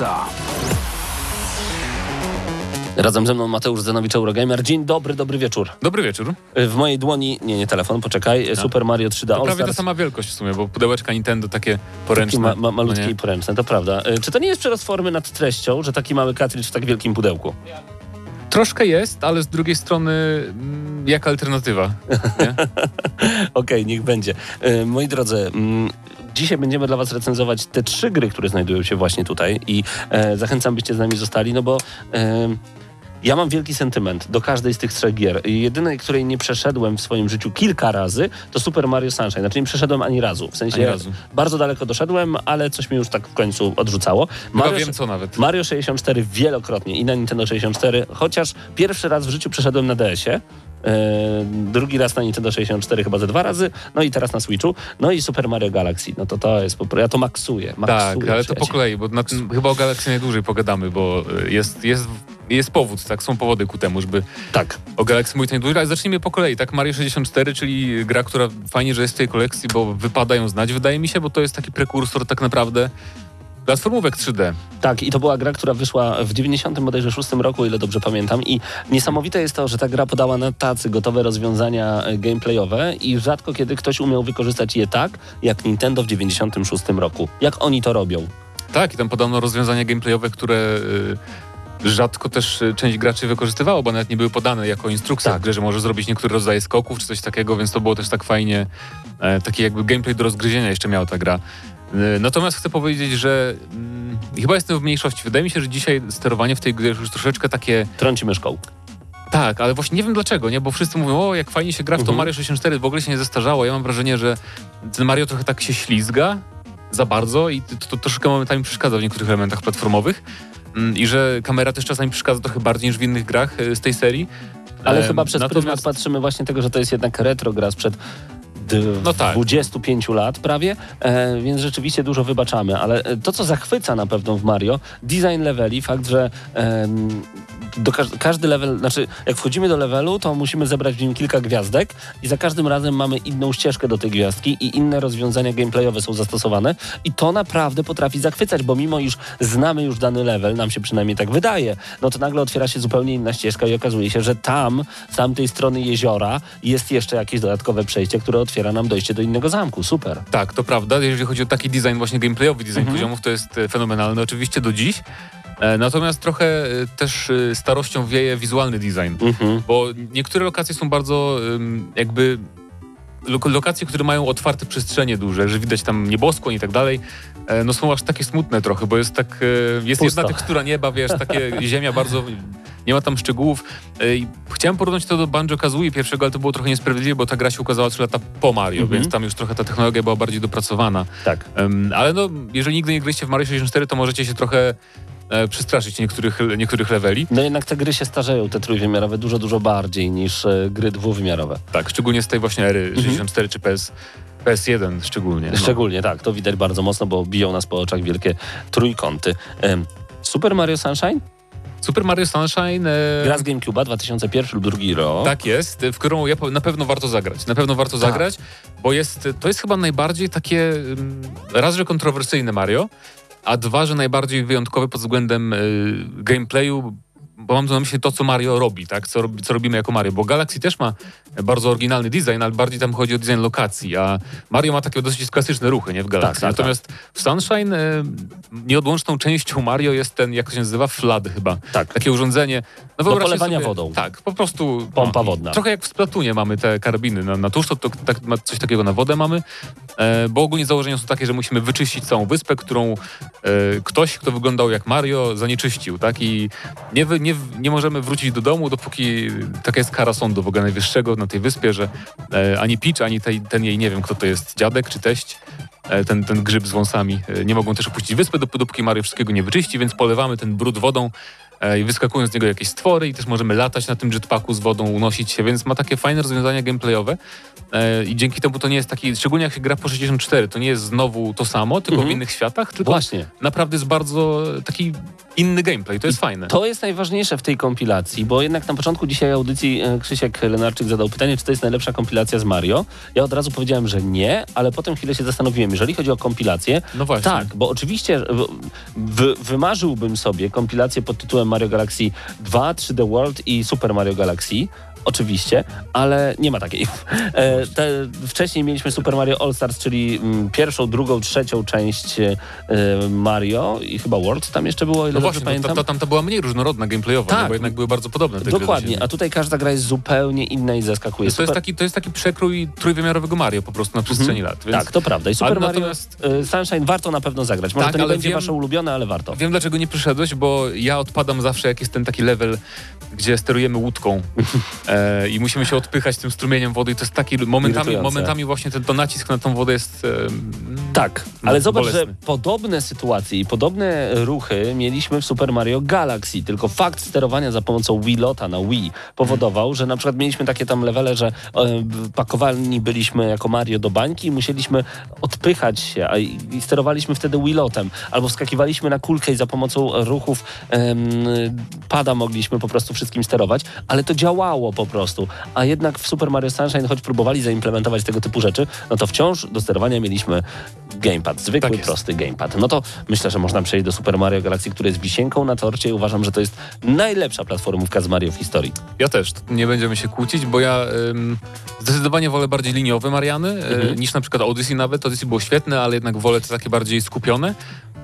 Maksa. Razem ze mną Mateusz Zanowicz, Eurogamer. Dzień dobry, dobry wieczór. Dobry wieczór. W mojej dłoni, nie, nie telefon, poczekaj, Super Mario 3D To All prawie ta sama wielkość w sumie, bo pudełeczka Nintendo takie Taki poręczne. ma, ma, malutkie no i poręczne, to prawda. Y, Czy to nie jest przerost formy nad treścią, że taki mały cartridge w tak wielkim pudełku? Troszkę jest, ale z drugiej strony mm, jak alternatywa. <laughs> Okej, niech będzie. Y, Moi drodzy, mm, dzisiaj będziemy dla Was recenzować te trzy gry, które znajdują się właśnie tutaj i e, zachęcam, byście z nami zostali, no bo e, ja mam wielki sentyment do każdej z tych trzech gier. Jedynej, której nie przeszedłem w swoim życiu kilka razy, to Super Mario Sunshine. Znaczy nie przeszedłem ani razu. W sensie razu. bardzo daleko doszedłem, ale coś mi już tak w końcu odrzucało. Chyba wiem co nawet. Mario 64 wielokrotnie i na Nintendo 64, chociaż pierwszy raz w życiu przeszedłem na DS-ie. Drugi raz na Nintendo 64 chyba ze dwa razy, no i teraz na Switchu, no i Super Mario Galaxy, no to to jest, ja to maksuję, maksuję Tak, ale to po kolei, bo na tym chyba o Galaxy najdłużej pogadamy, bo y, jest, jest, jest powód, tak, są powody ku temu, żeby Tak, o Galaxy mówić najdłużej, ale zacznijmy po kolei, tak, Mario 64, czyli gra, która fajnie, że jest w tej kolekcji, bo wypada ją znać, wydaje mi się, bo to jest taki prekursor tak naprawdę platformówek 3D. tak i to była gra, która wyszła w 90 bodajże 6 roku, o ile dobrze pamiętam i niesamowite jest to, że ta gra podała na tacy gotowe rozwiązania e, gameplayowe i rzadko kiedy ktoś umiał wykorzystać je tak, jak Nintendo w 96 roku. Jak oni to robią? Tak, i tam podano rozwiązania gameplayowe, które y, rzadko też y, część graczy wykorzystywało, bo nawet nie były podane jako instrukcja Tak. w grze, że może zrobić niektóre rodzaje skoków czy coś takiego, więc to było też tak fajnie, e, taki jakby gameplay do rozgryzienia jeszcze miała ta gra. Y, Natomiast chcę powiedzieć, że mm, chyba jestem w mniejszości. Wydaje mi się, że dzisiaj sterowanie w tej grze już troszeczkę takie Trąci myszką. tak, ale właśnie nie wiem dlaczego, nie? Bo wszyscy mówią, o jak fajnie się gra w to Mhm. Mario 64, w ogóle się nie zestarzało. Ja mam wrażenie, że ten Mario trochę tak się ślizga za bardzo i to, to troszkę momentami przeszkadza w niektórych elementach platformowych. Mm, I że kamera też czasami przeszkadza trochę bardziej niż w innych grach e, z tej serii. Ale Em, chyba przez pryzmat natomiast- patrzymy właśnie tego, że to jest jednak retro gra sprzed No tak. 25 lat prawie, e, więc rzeczywiście dużo wybaczamy. Ale e, to, co zachwyca na pewno w Mario, design leveli, fakt, że em, do każ każdy level, znaczy jak wchodzimy do levelu, to musimy zebrać w nim kilka gwiazdek i za każdym razem mamy inną ścieżkę do tej gwiazdki i inne rozwiązania gameplayowe są zastosowane i to naprawdę potrafi zachwycać, bo mimo iż znamy już dany level, nam się przynajmniej tak wydaje, no to nagle otwiera się zupełnie inna ścieżka i okazuje się, że tam, z tamtej strony jeziora jest jeszcze jakieś dodatkowe przejście, które otwiera nam dojście do innego zamku. Super. Tak, to prawda. Jeżeli chodzi o taki design, właśnie gameplayowy design Mhm. poziomów, to jest e, fenomenalny oczywiście do dziś. E, Natomiast trochę e, też e, starością wieje wizualny design. Mhm. Bo niektóre lokacje są bardzo jakby lo- lokacje, które mają otwarte przestrzenie duże, że widać tam nieboskłoń i tak dalej, no są aż takie smutne trochę, bo jest tak, jest Pusto. jedna tekstura nieba, wiesz, takie ziemia bardzo, nie ma tam szczegółów. Chciałem porównać to do Banjo-Kazooie pierwszego, ale to było trochę niesprawiedliwe, bo ta gra się ukazała 3 lata po Mario, Mhm. więc tam już trochę ta technologia była bardziej dopracowana. Tak. Ale no, jeżeli nigdy nie graliście w Mario 64, to możecie się trochę e, przestraszyć niektórych, niektórych leveli. No jednak te gry się starzeją, te trójwymiarowe, dużo, dużo bardziej niż e, gry dwuwymiarowe. Tak, szczególnie z tej właśnie ery Mhm. 64 czy PS, PS1 szczególnie. No. Szczególnie tak, to widać bardzo mocno, bo biją nas po oczach wielkie trójkąty. Super Mario Sunshine? Super Mario Sunshine. E, Gra z GameCube'a 2001 lub drugi rok. tak jest, w którą ja na pewno warto zagrać. Na pewno warto Tak. zagrać, bo jest, to jest chyba najbardziej takie, raz, że kontrowersyjne Mario, a dwa, że najbardziej wyjątkowe pod względem y, gameplayu, bo mam na myśli to, co Mario robi, tak? Co, robi, co robimy jako Mario. Bo Galaxy też ma bardzo oryginalny design, ale bardziej tam chodzi o design lokacji, a Mario ma takie dosyć klasyczne ruchy, nie? W Galaxy. tak, tak. Natomiast w Sunshine y, nieodłączną częścią Mario jest ten, jak to się nazywa, flood chyba. Tak. Takie urządzenie. No wyobraźcie polewania sobie, wodą. Tak, po prostu... Pompa no, wodna. Trochę jak w Splatunie mamy te karabiny na, na tusz, to, to tak, coś takiego na wodę mamy, e, bo ogólnie założenia są takie, że musimy wyczyścić całą wyspę, którą e, ktoś, kto wyglądał jak Mario, zanieczyścił, tak? I nie, wy, nie, nie możemy wrócić do domu, dopóki taka jest kara sądu w ogóle najwyższego na tej wyspie, że e, ani Peach, ani tej, ten jej, nie wiem kto to jest, dziadek czy teść, e, ten, ten grzyb z wąsami, e, nie mogą też opuścić wyspy, dop- dopóki Mario wszystkiego nie wyczyści, więc polewamy ten brud wodą i wyskakują z niego jakieś stwory i też możemy latać na tym jetpacku z wodą, unosić się, więc ma takie fajne rozwiązania gameplayowe e, i dzięki temu to nie jest taki, szczególnie jak się gra po 64, to nie jest znowu to samo, tylko Mhm. w innych światach, tylko Właśnie. naprawdę jest bardzo taki inny gameplay, to jest fajne. To jest najważniejsze w tej kompilacji, bo jednak na początku dzisiaj audycji e, Krzysiek Lenarczyk zadał pytanie, czy to jest najlepsza kompilacja z Mario. Ja od razu powiedziałem, że nie, ale potem chwilę się zastanowiłem. Jeżeli chodzi o kompilację, No właśnie. tak, bo oczywiście w, wy, wymarzyłbym sobie kompilację pod tytułem Mario Galaxy 2, 3D World i Super Mario Galaxy. Oczywiście, ale nie ma takiej. E, te, wcześniej mieliśmy Super Mario All Stars, czyli mm, pierwszą, drugą, trzecią część e, Mario i chyba World tam jeszcze było, ile No właśnie, pamiętam. to, to, tam to była mniej różnorodna gameplayowo, Tak. nie? bo jednak były bardzo podobne te Dokładnie, a tutaj każda gra jest zupełnie inna i zaskakuje. To jest, taki, to jest taki przekrój trójwymiarowego Mario po prostu na przestrzeni lat. Więc Tak, to prawda. I Super Ale Mario natomiast- y, Sunshine warto na pewno zagrać. Może Tak, to nie będzie wiem- wasze ulubione, ale warto. Wiem dlaczego nie przyszedłeś, bo ja odpadam zawsze jak jest ten taki level, gdzie sterujemy łódką <laughs> e, i musimy się odpychać tym strumieniem wody i to jest taki momentami, Irytujące. momentami właśnie ten to nacisk na tą wodę jest e, Tak, No, ale zobacz, bolesny. że podobne sytuacje i podobne ruchy mieliśmy w Super Mario Galaxy, tylko fakt sterowania za pomocą Wiilota na Wii powodował, że na przykład mieliśmy takie tam levele, że e, pakowani byliśmy jako Mario do bańki i musieliśmy odpychać się a, i, i sterowaliśmy wtedy Wiilotem, albo wskakiwaliśmy na kulkę i za pomocą ruchów em, pada mogliśmy po prostu wszystkim sterować, ale to działało po prostu, a jednak w Super Mario Sunshine, choć próbowali zaimplementować tego typu rzeczy, no to wciąż do sterowania mieliśmy gamepad, zwykły, Tak prosty gamepad. No to myślę, że można przejść do Super Mario Galaxy, który jest wisienką na torcie i uważam, że to jest najlepsza platformówka z Mario w historii. Ja też, nie będziemy się kłócić, bo ja ym, zdecydowanie wolę bardziej liniowe Mariany Mhm. y, niż na przykład Odyssey nawet. Odyssey było świetne, ale jednak wolę te takie bardziej skupione.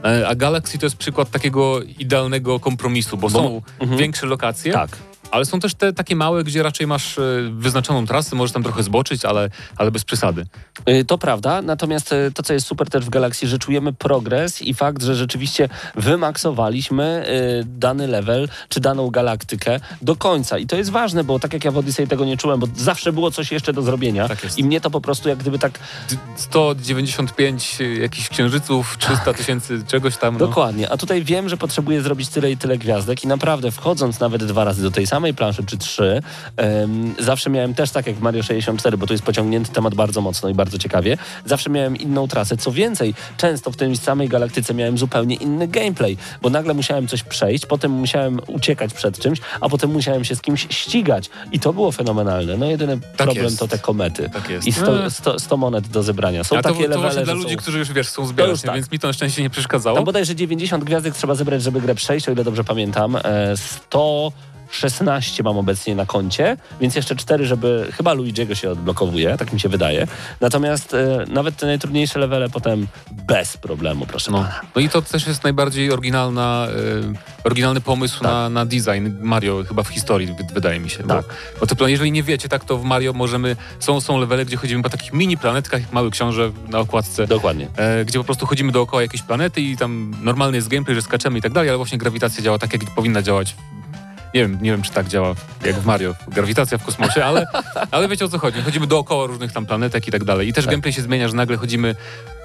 E, A Galaxy to jest przykład takiego idealnego kompromisu, bo, są mhm. większe lokacje, Tak. Ale są też te takie małe, gdzie raczej masz e, wyznaczoną trasę, możesz tam trochę zboczyć, ale, ale bez przesady. Y, To prawda, natomiast y, to, co jest super też w Galaxy, że czujemy progres i fakt, że rzeczywiście wymaksowaliśmy y, dany level czy daną galaktykę do końca. I to jest ważne, bo tak jak ja w Odyssey tego nie czułem, bo zawsze było coś jeszcze do zrobienia Tak i mnie to po prostu jak gdyby tak D- 195 jakichś księżyców, 300 tysięcy czegoś tam. No. Dokładnie, a tutaj wiem, że potrzebuję zrobić tyle i tyle gwiazdek i naprawdę wchodząc nawet dwa razy do tej samej samej planszy, czy trzy, um, zawsze miałem też tak jak w Mario 64, bo tu jest pociągnięty temat bardzo mocno i bardzo ciekawie, zawsze miałem inną trasę. Co więcej, często w tej samej galaktyce miałem zupełnie inny gameplay, bo nagle musiałem coś przejść, potem musiałem uciekać przed czymś, a potem musiałem się z kimś ścigać. I to było fenomenalne. No jedyny tak problem jest. to te komety. Tak jest. I 100, 100, 100 monet do zebrania. Są a to, takie to dla ludzi, są... którzy już wiesz, są zbierać, tak. więc mi to na szczęście nie przeszkadzało. Tam bodajże 90 gwiazdek trzeba zebrać, żeby grę przejść, o ile dobrze pamiętam. E, 100 16 mam obecnie na koncie, więc jeszcze 4, żeby chyba Luigi'ego się odblokowuje, tak mi się wydaje. Natomiast e, nawet te najtrudniejsze levele potem bez problemu, proszę no. pana. No i to też jest najbardziej oryginalna, e, oryginalny pomysł tak. na, na design Mario chyba w historii, wydaje mi się. Tak. Bo, bo to, jeżeli nie wiecie, tak to w Mario możemy, są, są levele, gdzie chodzimy po takich mini planetkach, mały książę na okładce. Dokładnie. E, gdzie po prostu chodzimy dookoła jakiejś planety i tam normalny jest gameplay, że skaczemy i tak dalej, ale właśnie grawitacja działa tak, jak powinna działać nie wiem, nie wiem, czy tak działa jak w Mario, grawitacja w kosmosie, ale, <laughs> ale wiecie o co chodzi. Chodzimy dookoła różnych tam planetek i tak dalej. I też Tak. gameplay się zmienia, że nagle chodzimy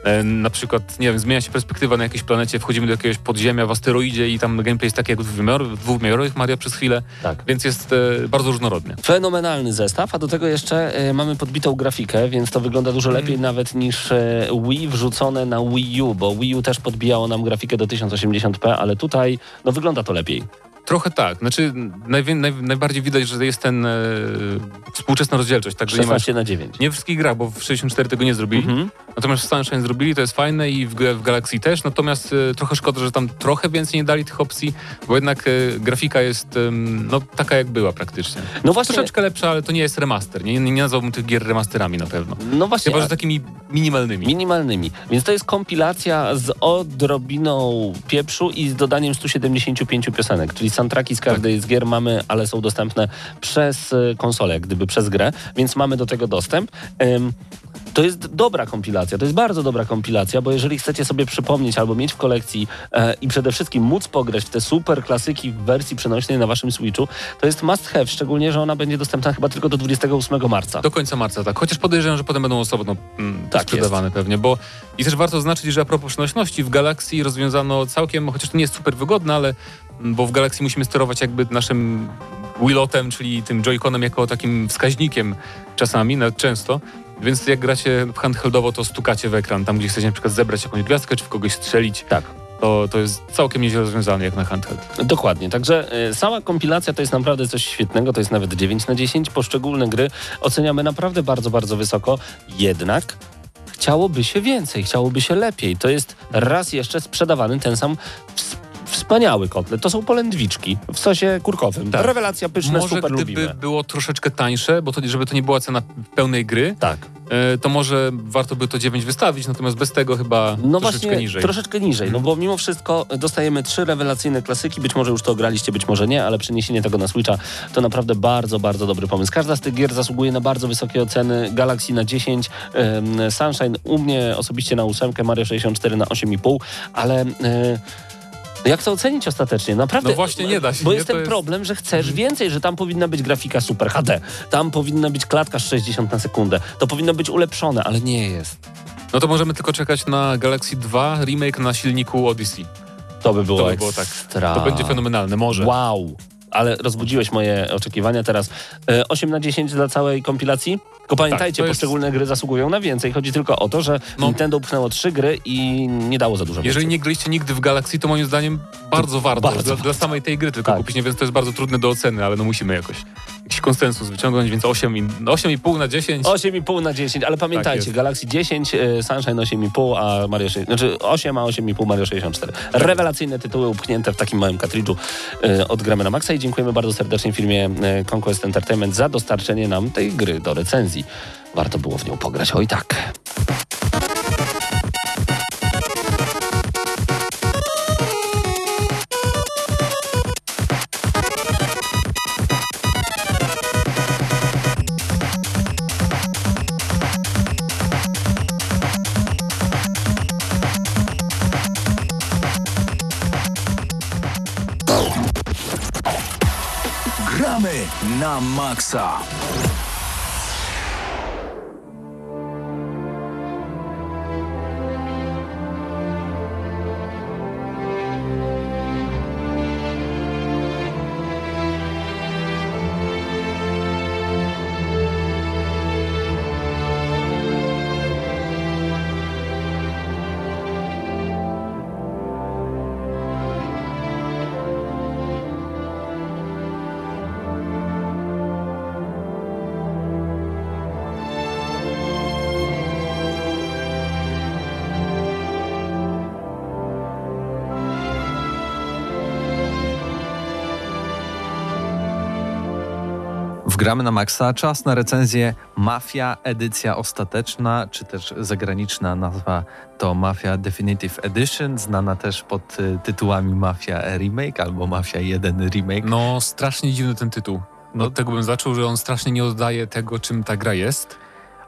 e, na przykład, nie wiem, zmienia się perspektywa na jakiejś planecie, wchodzimy do jakiegoś podziemia w asteroidzie i tam gameplay jest taki jak w dwuwymiar- w dwuwymiarowych Mario przez chwilę, Tak. więc jest e, bardzo różnorodny. Fenomenalny zestaw, a do tego jeszcze e, mamy podbitą grafikę, więc to wygląda dużo Mm. lepiej nawet niż e, Wii wrzucone na Wii U, bo Wii U też podbijało nam grafikę do 1080p, ale tutaj no wygląda to lepiej. Trochę tak, znaczy najwię- naj, najbardziej widać, że jest ten e, współczesna rozdzielczość, także nie ma 16 na 9. Nie wszystkich grach, bo w 64 tego nie zrobili. Mhm. Natomiast w Sunshine zrobili, to jest fajne i w, w Galaxy też. Natomiast e, trochę szkoda, że tam trochę więcej nie dali tych opcji, bo jednak e, grafika jest em, no, taka jak była praktycznie. No właśnie, Troszeczkę lepsza, ale to nie jest remaster. Nie, nie, nie nazwałbym tych gier remasterami na pewno. no właśnie, Chyba, że takimi minimalnymi. Minimalnymi. Więc to jest kompilacja z odrobiną pieprzu i z dodaniem 175 piosenek, czyli soundtracki z każdej z gier mamy, ale są dostępne przez y, konsolę, jak gdyby przez grę, więc mamy do tego dostęp. To jest dobra kompilacja, to jest bardzo dobra kompilacja, bo jeżeli chcecie sobie przypomnieć albo mieć w kolekcji e, i przede wszystkim móc pograć w te super klasyki w wersji przenośnej na waszym Switchu, to jest must have, szczególnie, że ona będzie dostępna chyba tylko do 28 marca. Do końca marca, tak. Chociaż podejrzewam, że potem będą osobno mm, Tak sprzedawane pewnie, bo i też warto zaznaczyć, że a propos przenośności, w Galaxy rozwiązano całkiem, chociaż to nie jest super wygodne, ale bo w Galaxy musimy sterować jakby naszym Wilotem, czyli tym Joy-Conem jako takim wskaźnikiem czasami, nawet często. Więc jak gracie handheldowo, to stukacie w ekran, tam gdzie chcecie na przykład zebrać jakąś gwiazdkę, czy w kogoś strzelić, Tak. to to, jest całkiem nieźle rozwiązane jak na handheld. Dokładnie, także y, sama kompilacja to jest naprawdę coś świetnego, to jest nawet 9 na 10. Poszczególne gry oceniamy naprawdę bardzo, bardzo wysoko, jednak chciałoby się więcej, chciałoby się lepiej. To jest raz jeszcze sprzedawany ten sam wspaniały kotlet. To są polędwiczki w sosie kurkowym. Tak. Rewelacja, pyszne, Może super gdyby lubimy. było troszeczkę tańsze, bo to, żeby to nie była cena pełnej gry, Tak. e, to może warto by to 9 wystawić, natomiast bez tego chyba No troszeczkę właśnie, niżej. troszeczkę niżej, no bo mimo wszystko dostajemy trzy rewelacyjne klasyki, być może już to graliście, być może nie, ale przeniesienie tego na Switcha to naprawdę bardzo, bardzo dobry pomysł. Każda z tych gier zasługuje na bardzo wysokie oceny, Galaxy na 10, em, Sunshine u mnie osobiście na 8, Mario 64 na 8,5, ale... e, jak to ocenić ostatecznie? Naprawdę. No właśnie nie da się, Bo nie? jest ten jest- problem, że chcesz więcej, że tam powinna być grafika Super HD, tam powinna być klatka 60 na sekundę, to powinno być ulepszone, ale nie jest. No to możemy tylko czekać na Galaxy 2 remake na silniku Odyssey. To by było, To by było tak. To będzie fenomenalne, może. Wow. Ale rozbudziłeś moje oczekiwania teraz. E, 8 na 10 dla całej kompilacji? Tylko pamiętajcie, jest- poszczególne gry zasługują na więcej. Chodzi tylko o to, że No. Nintendo upchnęło trzy gry i nie dało za dużo Jeżeli nie graliście nigdy w Galaxy, to moim zdaniem bardzo warto. bardzo dla, warto. dla samej tej gry tylko Tak. kupić, nie? więc to jest bardzo trudne do oceny, ale no musimy jakoś jakiś konsensus wyciągnąć, więc 8, i- no 8,5 na 10. 8,5 na 10, ale pamiętajcie, jest. Galaxy 10, e, Sunshine 8,5, a Mario 6, znaczy 8, a 8,5 Mario 64. Rewelacyjne tytuły upchnięte w takim małym kartridżu e, od Gramy na Maxa i dziękujemy bardzo serdecznie firmie e, Conquest Entertainment za dostarczenie nam tej gry do recenzji. Warto było w nią pograć, oj tak. Gramy na maksa. Wgramy na maksa. Czas na recenzję Mafia edycja ostateczna, czy też zagraniczna nazwa to Mafia Definitive Edition, znana też pod y, tytułami Mafia Remake albo Mafia 1 Remake. No strasznie dziwny ten tytuł. No, od tego bym zaczął, że on strasznie nie oddaje tego, czym ta gra jest.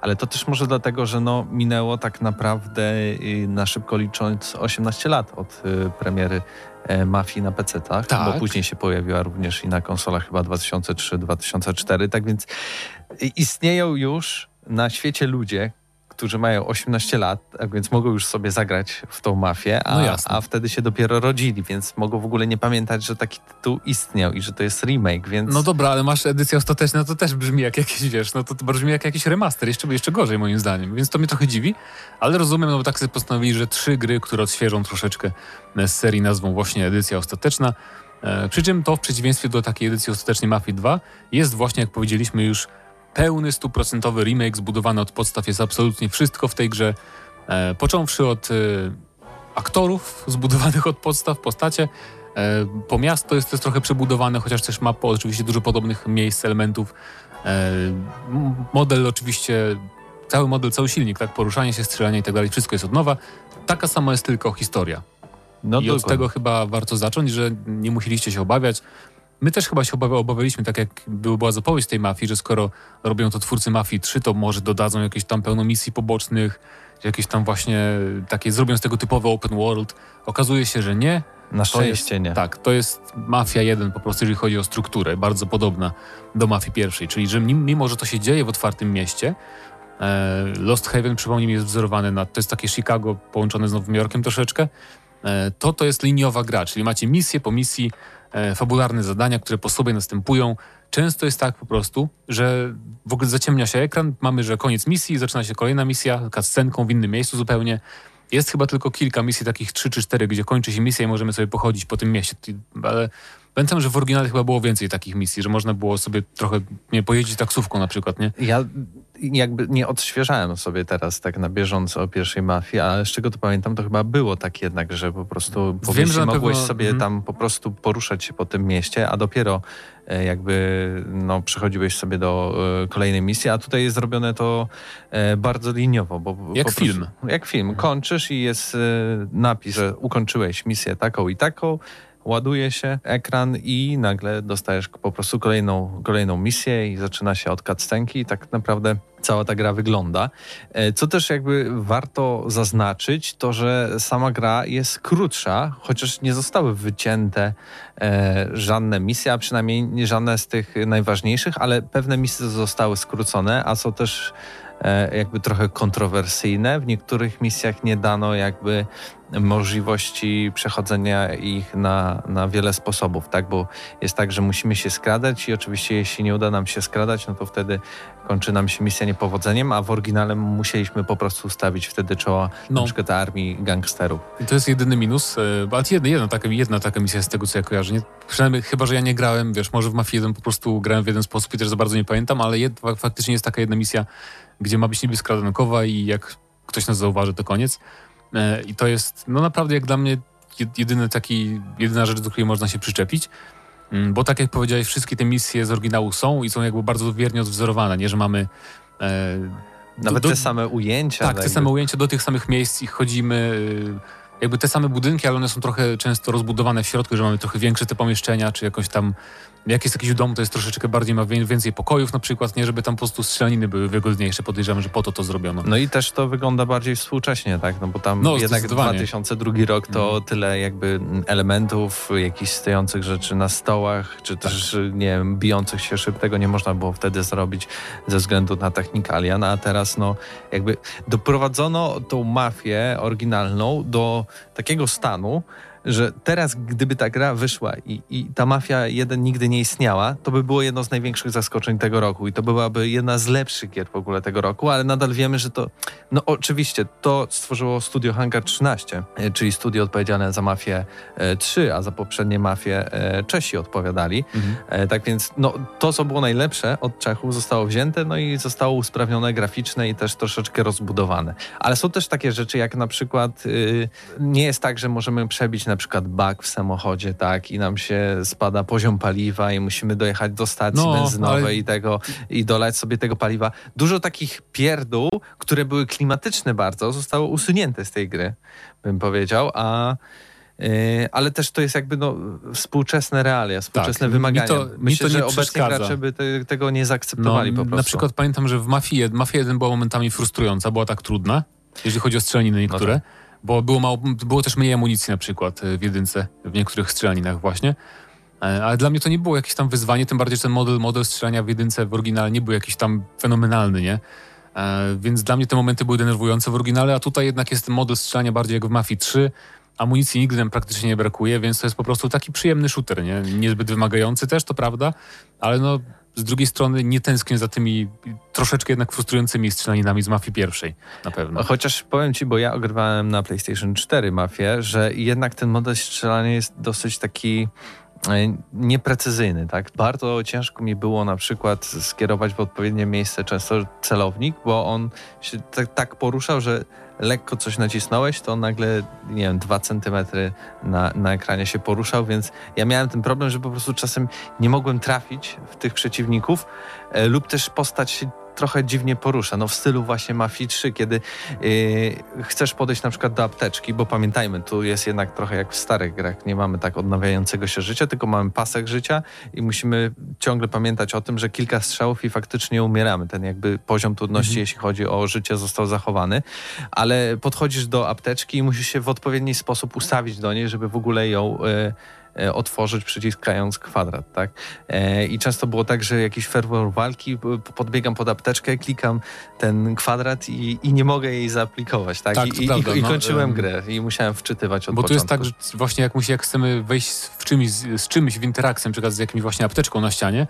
Ale to też może dlatego, że no, minęło tak naprawdę y, na szybko licząc 18 lat od y, premiery e, Mafii na PC-tach, Tak. bo później się pojawiła również i na konsolach chyba 2003-2004, tak więc y, istnieją już na świecie ludzie, którzy mają 18 lat, więc mogą już sobie zagrać w tą mafię, a, No a wtedy się dopiero rodzili, więc mogą w ogóle nie pamiętać, że taki tytuł istniał i że to jest remake, więc... No dobra, ale masz edycję ostateczną, to też brzmi jak jakiś, wiesz, no to, brzmi jak jakiś remaster, jeszcze, jeszcze gorzej moim zdaniem, więc to mnie trochę dziwi, ale rozumiem, no bo tak sobie postanowili, że trzy gry, które odświeżą troszeczkę z serii nazwą właśnie edycja ostateczna, e, przy czym to w przeciwieństwie do takiej edycji ostatecznej Mafii 2 jest właśnie, jak powiedzieliśmy już, pełny, stuprocentowy remake zbudowany od podstaw, jest absolutnie wszystko w tej grze, e, począwszy od e, aktorów zbudowanych od podstaw, postacie, E, Po miasto jest też trochę przebudowane, chociaż też ma po, oczywiście dużo podobnych miejsc, elementów. E, Model oczywiście, cały model, cały silnik, tak, poruszanie się, strzelanie i tak dalej, wszystko jest od nowa. Taka sama jest tylko historia. no I od dokładnie. tego chyba warto zacząć, że nie musieliście się obawiać. My też chyba się obawia, obawialiśmy, tak jak był- była zapowiedź tej mafii, że skoro robią to twórcy Mafii 3, to może dodadzą jakieś tam pełno misji pobocznych, jakieś tam właśnie takie, zrobią z tego typowe open world. Okazuje się, że nie. Na To jest, szczęście nie. Tak, to jest Mafia 1 po prostu, jeżeli chodzi o strukturę, bardzo podobna do Mafii pierwszej, czyli że mim- mimo, że to się dzieje w otwartym mieście, e, Lost Haven, przypomnij mi, jest wzorowany na, to jest takie Chicago połączone z Nowym Jorkiem troszeczkę, e, to to jest liniowa gra, czyli macie misję po misji, e, fabularne zadania, które po sobie następują. Często jest tak po prostu, że w ogóle zaciemnia się ekran, mamy, że koniec misji, zaczyna się kolejna misja, cutscenką w innym miejscu zupełnie, Jest chyba tylko kilka misji, takich trzy czy cztery, gdzie kończy się misja i możemy sobie pochodzić po tym mieście. Ale pamiętam, że w oryginale chyba było więcej takich misji, że można było sobie trochę nie pojeździć taksówką na przykład, nie? Ja jakby nie odświeżałem sobie teraz tak na bieżąco o pierwszej mafii, ale z czego to pamiętam, to chyba było tak jednak, że po prostu po Wiem, że mogłeś pewno- sobie mhm. tam po prostu poruszać się po tym mieście, a dopiero e, jakby no, przechodziłeś sobie do e, kolejnej misji, a tutaj jest zrobione to e, bardzo liniowo. Bo Jak prostu- film. Jak film. Kończysz i jest e, napis, że ukończyłeś misję taką i taką, ładuje się ekran i nagle dostajesz po prostu kolejną, kolejną misję i zaczyna się od cutscenki i tak naprawdę cała ta gra wygląda. E, Co też jakby warto zaznaczyć, to że sama gra jest krótsza, chociaż nie zostały wycięte e, żadne misje, a przynajmniej nie żadne z tych najważniejszych, ale pewne misje zostały skrócone, a są też jakby trochę kontrowersyjne. W niektórych misjach nie dano jakby możliwości przechodzenia ich na, na wiele sposobów, tak? Bo jest tak, że musimy się skradać i oczywiście jeśli nie uda nam się skradać, no to wtedy kończy nam się misja niepowodzeniem, a w oryginale musieliśmy po prostu stawić wtedy czoła No. na przykład armii gangsterów. I to jest jedyny minus, e, ale jedna, jedna, taka, jedna taka misja z tego, co ja kojarzę. Nie, przynajmniej chyba, że ja nie grałem, wiesz, może w Mafii 1 po prostu grałem w jeden sposób i też za bardzo nie pamiętam, ale jed, fa- faktycznie jest taka jedna misja, gdzie ma być niby skradankowa i jak ktoś nas zauważy, to koniec. E, I to jest, no naprawdę jak dla mnie jed- jedyny taki, jedyna rzecz, do której można się przyczepić. Mm, Bo tak jak powiedziałeś, wszystkie te misje z oryginału są i są jakby bardzo wiernie odwzorowane, nie, że mamy... E, Nawet do- te same ujęcia. tak, te jakby- same ujęcia do tych samych miejsc i chodzimy. y, Jakby te same budynki, ale one są trochę często rozbudowane w środku, że mamy trochę większe te pomieszczenia, czy jakoś tam. Jak jest jakiś dom, to jest troszeczkę bardziej, ma wię- więcej pokojów na przykład, nie żeby tam po prostu strzelaniny były wygodniejsze. Podejrzewam, że po to to zrobiono. No i też to wygląda bardziej współcześnie, tak? No bo tam No, jednak zdecydowanie. 2002 rok to Mhm. tyle jakby elementów, jakichś stojących rzeczy na stołach, czy też, Tak. nie wiem, bijących się szyb. Tego nie można było wtedy zrobić ze względu na technikalia, no a teraz no jakby doprowadzono tą mafię oryginalną do takiego stanu, że teraz gdyby ta gra wyszła i, i ta Mafia 1 nigdy nie istniała, to by było jedno z największych zaskoczeń tego roku i to byłaby jedna z lepszych gier w ogóle tego roku, ale nadal wiemy, że to, no oczywiście, to stworzyło studio Hangar 13, e, czyli studio odpowiedzialne za Mafię e, 3, a za poprzednie Mafie e, Czesi odpowiadali. Mhm. E, Tak więc no, to, co było najlepsze od Czechów, zostało wzięte, no i zostało usprawnione graficzne i też troszeczkę rozbudowane. Ale są też takie rzeczy, jak na przykład y, nie jest tak, że możemy przebić na przykład bak w samochodzie, tak, i nam się spada poziom paliwa i musimy dojechać do stacji No, benzynowej ale- i tego i dolać sobie tego paliwa. Dużo takich pierdół, które były klimatyczne bardzo, zostało usunięte z tej gry, bym powiedział, a Yy, ale też to jest jakby no, współczesne realia, współczesne Tak, mi wymagania. to- mi Myślę, to nie że obecni przeszkadza. gracze by te, tego nie zaakceptowali po prostu. No, Na przykład pamiętam, że w Mafii 1, Mafia 1 była momentami frustrująca, była tak trudna, jeżeli chodzi o strzelaniny niektóre, No bo było, mało, było też mniej amunicji na przykład e, w jedynce, w niektórych strzelaninach właśnie. E, Ale dla mnie to nie było jakieś tam wyzwanie, tym bardziej, że ten model, model strzelania w jedynce w oryginale nie był jakiś tam fenomenalny, nie? E, Więc dla mnie te momenty były denerwujące w oryginale, a tutaj jednak jest ten model strzelania bardziej jak w Mafii 3. Amunicji nigdy nam praktycznie nie brakuje, więc to jest po prostu taki przyjemny shooter, nie? Niezbyt wymagający też, to prawda, ale no z drugiej strony nie tęsknię za tymi troszeczkę jednak frustrującymi strzelaninami z Mafii pierwszej, na pewno. Chociaż powiem ci, bo ja ogrywałem na PlayStation 4 Mafię, że jednak ten model strzelania jest dosyć taki e, nieprecyzyjny, tak? Bardzo ciężko mi było na przykład skierować w odpowiednie miejsce często celownik, bo on się tak, tak poruszał, że lekko coś nacisnąłeś, to nagle, nie wiem, dwa centymetry na, na ekranie się poruszał, więc ja miałem ten problem, że po prostu czasem nie mogłem trafić w tych przeciwników e, lub też postać się trochę dziwnie porusza, no w stylu właśnie Mafii 3, kiedy yy, chcesz podejść na przykład do apteczki, bo pamiętajmy, tu jest jednak trochę jak w starych grach, nie mamy tak odnawiającego się życia, tylko mamy pasek życia i musimy ciągle pamiętać o tym, że kilka strzałów i faktycznie umieramy. Ten jakby poziom trudności, Mhm. jeśli chodzi o życie, został zachowany, ale podchodzisz do apteczki i musisz się w odpowiedni sposób ustawić do niej, żeby w ogóle ją... Yy, otworzyć przyciskając kwadrat, tak? E, I często było tak, że jakiś fervor walki, podbiegam pod apteczkę, klikam ten kwadrat i, i nie mogę jej zaaplikować, tak? Tak, I, i, prawda, i no, kończyłem em, grę i musiałem wczytywać od Bo to jest początku. tak, że właśnie jak, musi, jak chcemy wejść w czymś, z, czymś w interakcję, na przykład z jakimś właśnie apteczką na ścianie,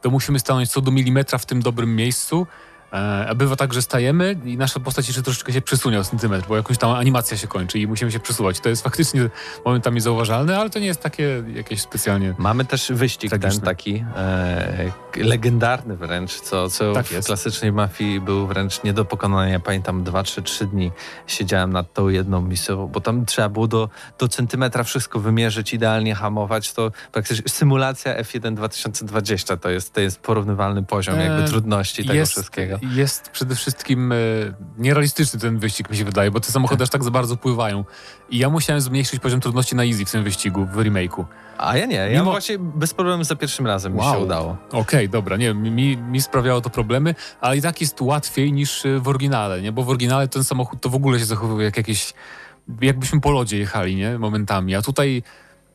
to musimy stanąć co do milimetra w tym dobrym miejscu, E, A bywa tak, że stajemy i nasza postać jeszcze troszeczkę się przesunie o centymetr, bo jakoś tam animacja się kończy i musimy się przesuwać. To jest faktycznie momentami zauważalne, ale to nie jest takie jakieś specjalnie... Mamy też wyścig ten taki e, legendarny wręcz, co, co Tak w jest. klasycznej mafii był wręcz nie do pokonania. Pamiętam 2 czy 3 dni siedziałem nad tą jedną misją, bo tam trzeba było do, do centymetra wszystko wymierzyć, idealnie hamować. To praktycznie symulacja F1 2020 to jest, to jest porównywalny poziom jakby E, trudności tego jest, wszystkiego. Jest przede wszystkim e, nierealistyczny ten wyścig, mi się wydaje, bo te samochody aż tak za bardzo pływają. I ja musiałem zmniejszyć poziom trudności na easy w tym wyścigu, w remake'u. A ja nie, ja Mimo- właśnie bez problemu za pierwszym razem mi się Wow. udało. Okej, dobra, nie mi, mi sprawiało to problemy, ale i tak jest łatwiej niż e, w oryginale, nie? Bo w oryginale ten samochód to w ogóle się zachowuje jak jakieś, jakbyśmy po lodzie jechali, nie? Momentami, a tutaj,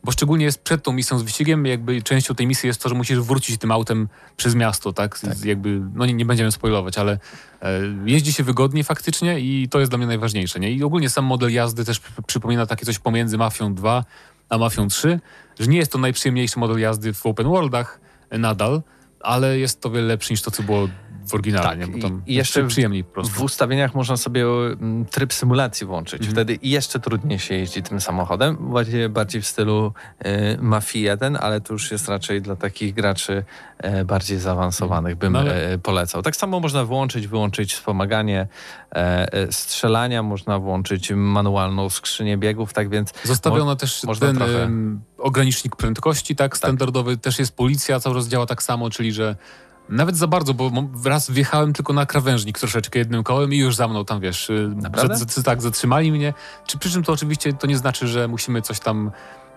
bo szczególnie jest przed tą misją z wyścigiem, jakby częścią tej misji jest to, że musisz wrócić tym autem przez miasto, tak? Z- Jakby, no nie, nie będziemy spoilować, ale e, jeździ się wygodnie faktycznie i to jest dla mnie najważniejsze, nie? I ogólnie sam model jazdy też przy- przypomina takie coś pomiędzy Mafią 2 a Mafią 3, że nie jest to najprzyjemniejszy model jazdy w open worldach e, nadal, ale jest to wiele lepszy niż to, co było w oryginale, Tak, nie? bo tam i jeszcze jest przyjemniej po prostu. W ustawieniach można sobie mm, tryb symulacji włączyć. Mhm. Wtedy jeszcze trudniej się jeździ tym samochodem. Bardziej, bardziej w stylu y, Mafii 1, ale to już jest raczej dla takich graczy e, bardziej zaawansowanych, bym No ale- e, polecał. Tak samo można włączyć, wyłączyć wspomaganie e, e, strzelania, można włączyć manualną skrzynię biegów, tak więc Zostawiono też można ten trochę- ogranicznik prędkości, tak, standardowy. Też jest policja, cały czas działa tak samo, czyli że nawet za bardzo, bo raz wjechałem tylko na krawężnik troszeczkę jednym kołem i już za mną tam, wiesz, y, Naprawdę? za- tak, zatrzymali mnie. Czy przy czym to oczywiście to nie znaczy, że musimy coś tam,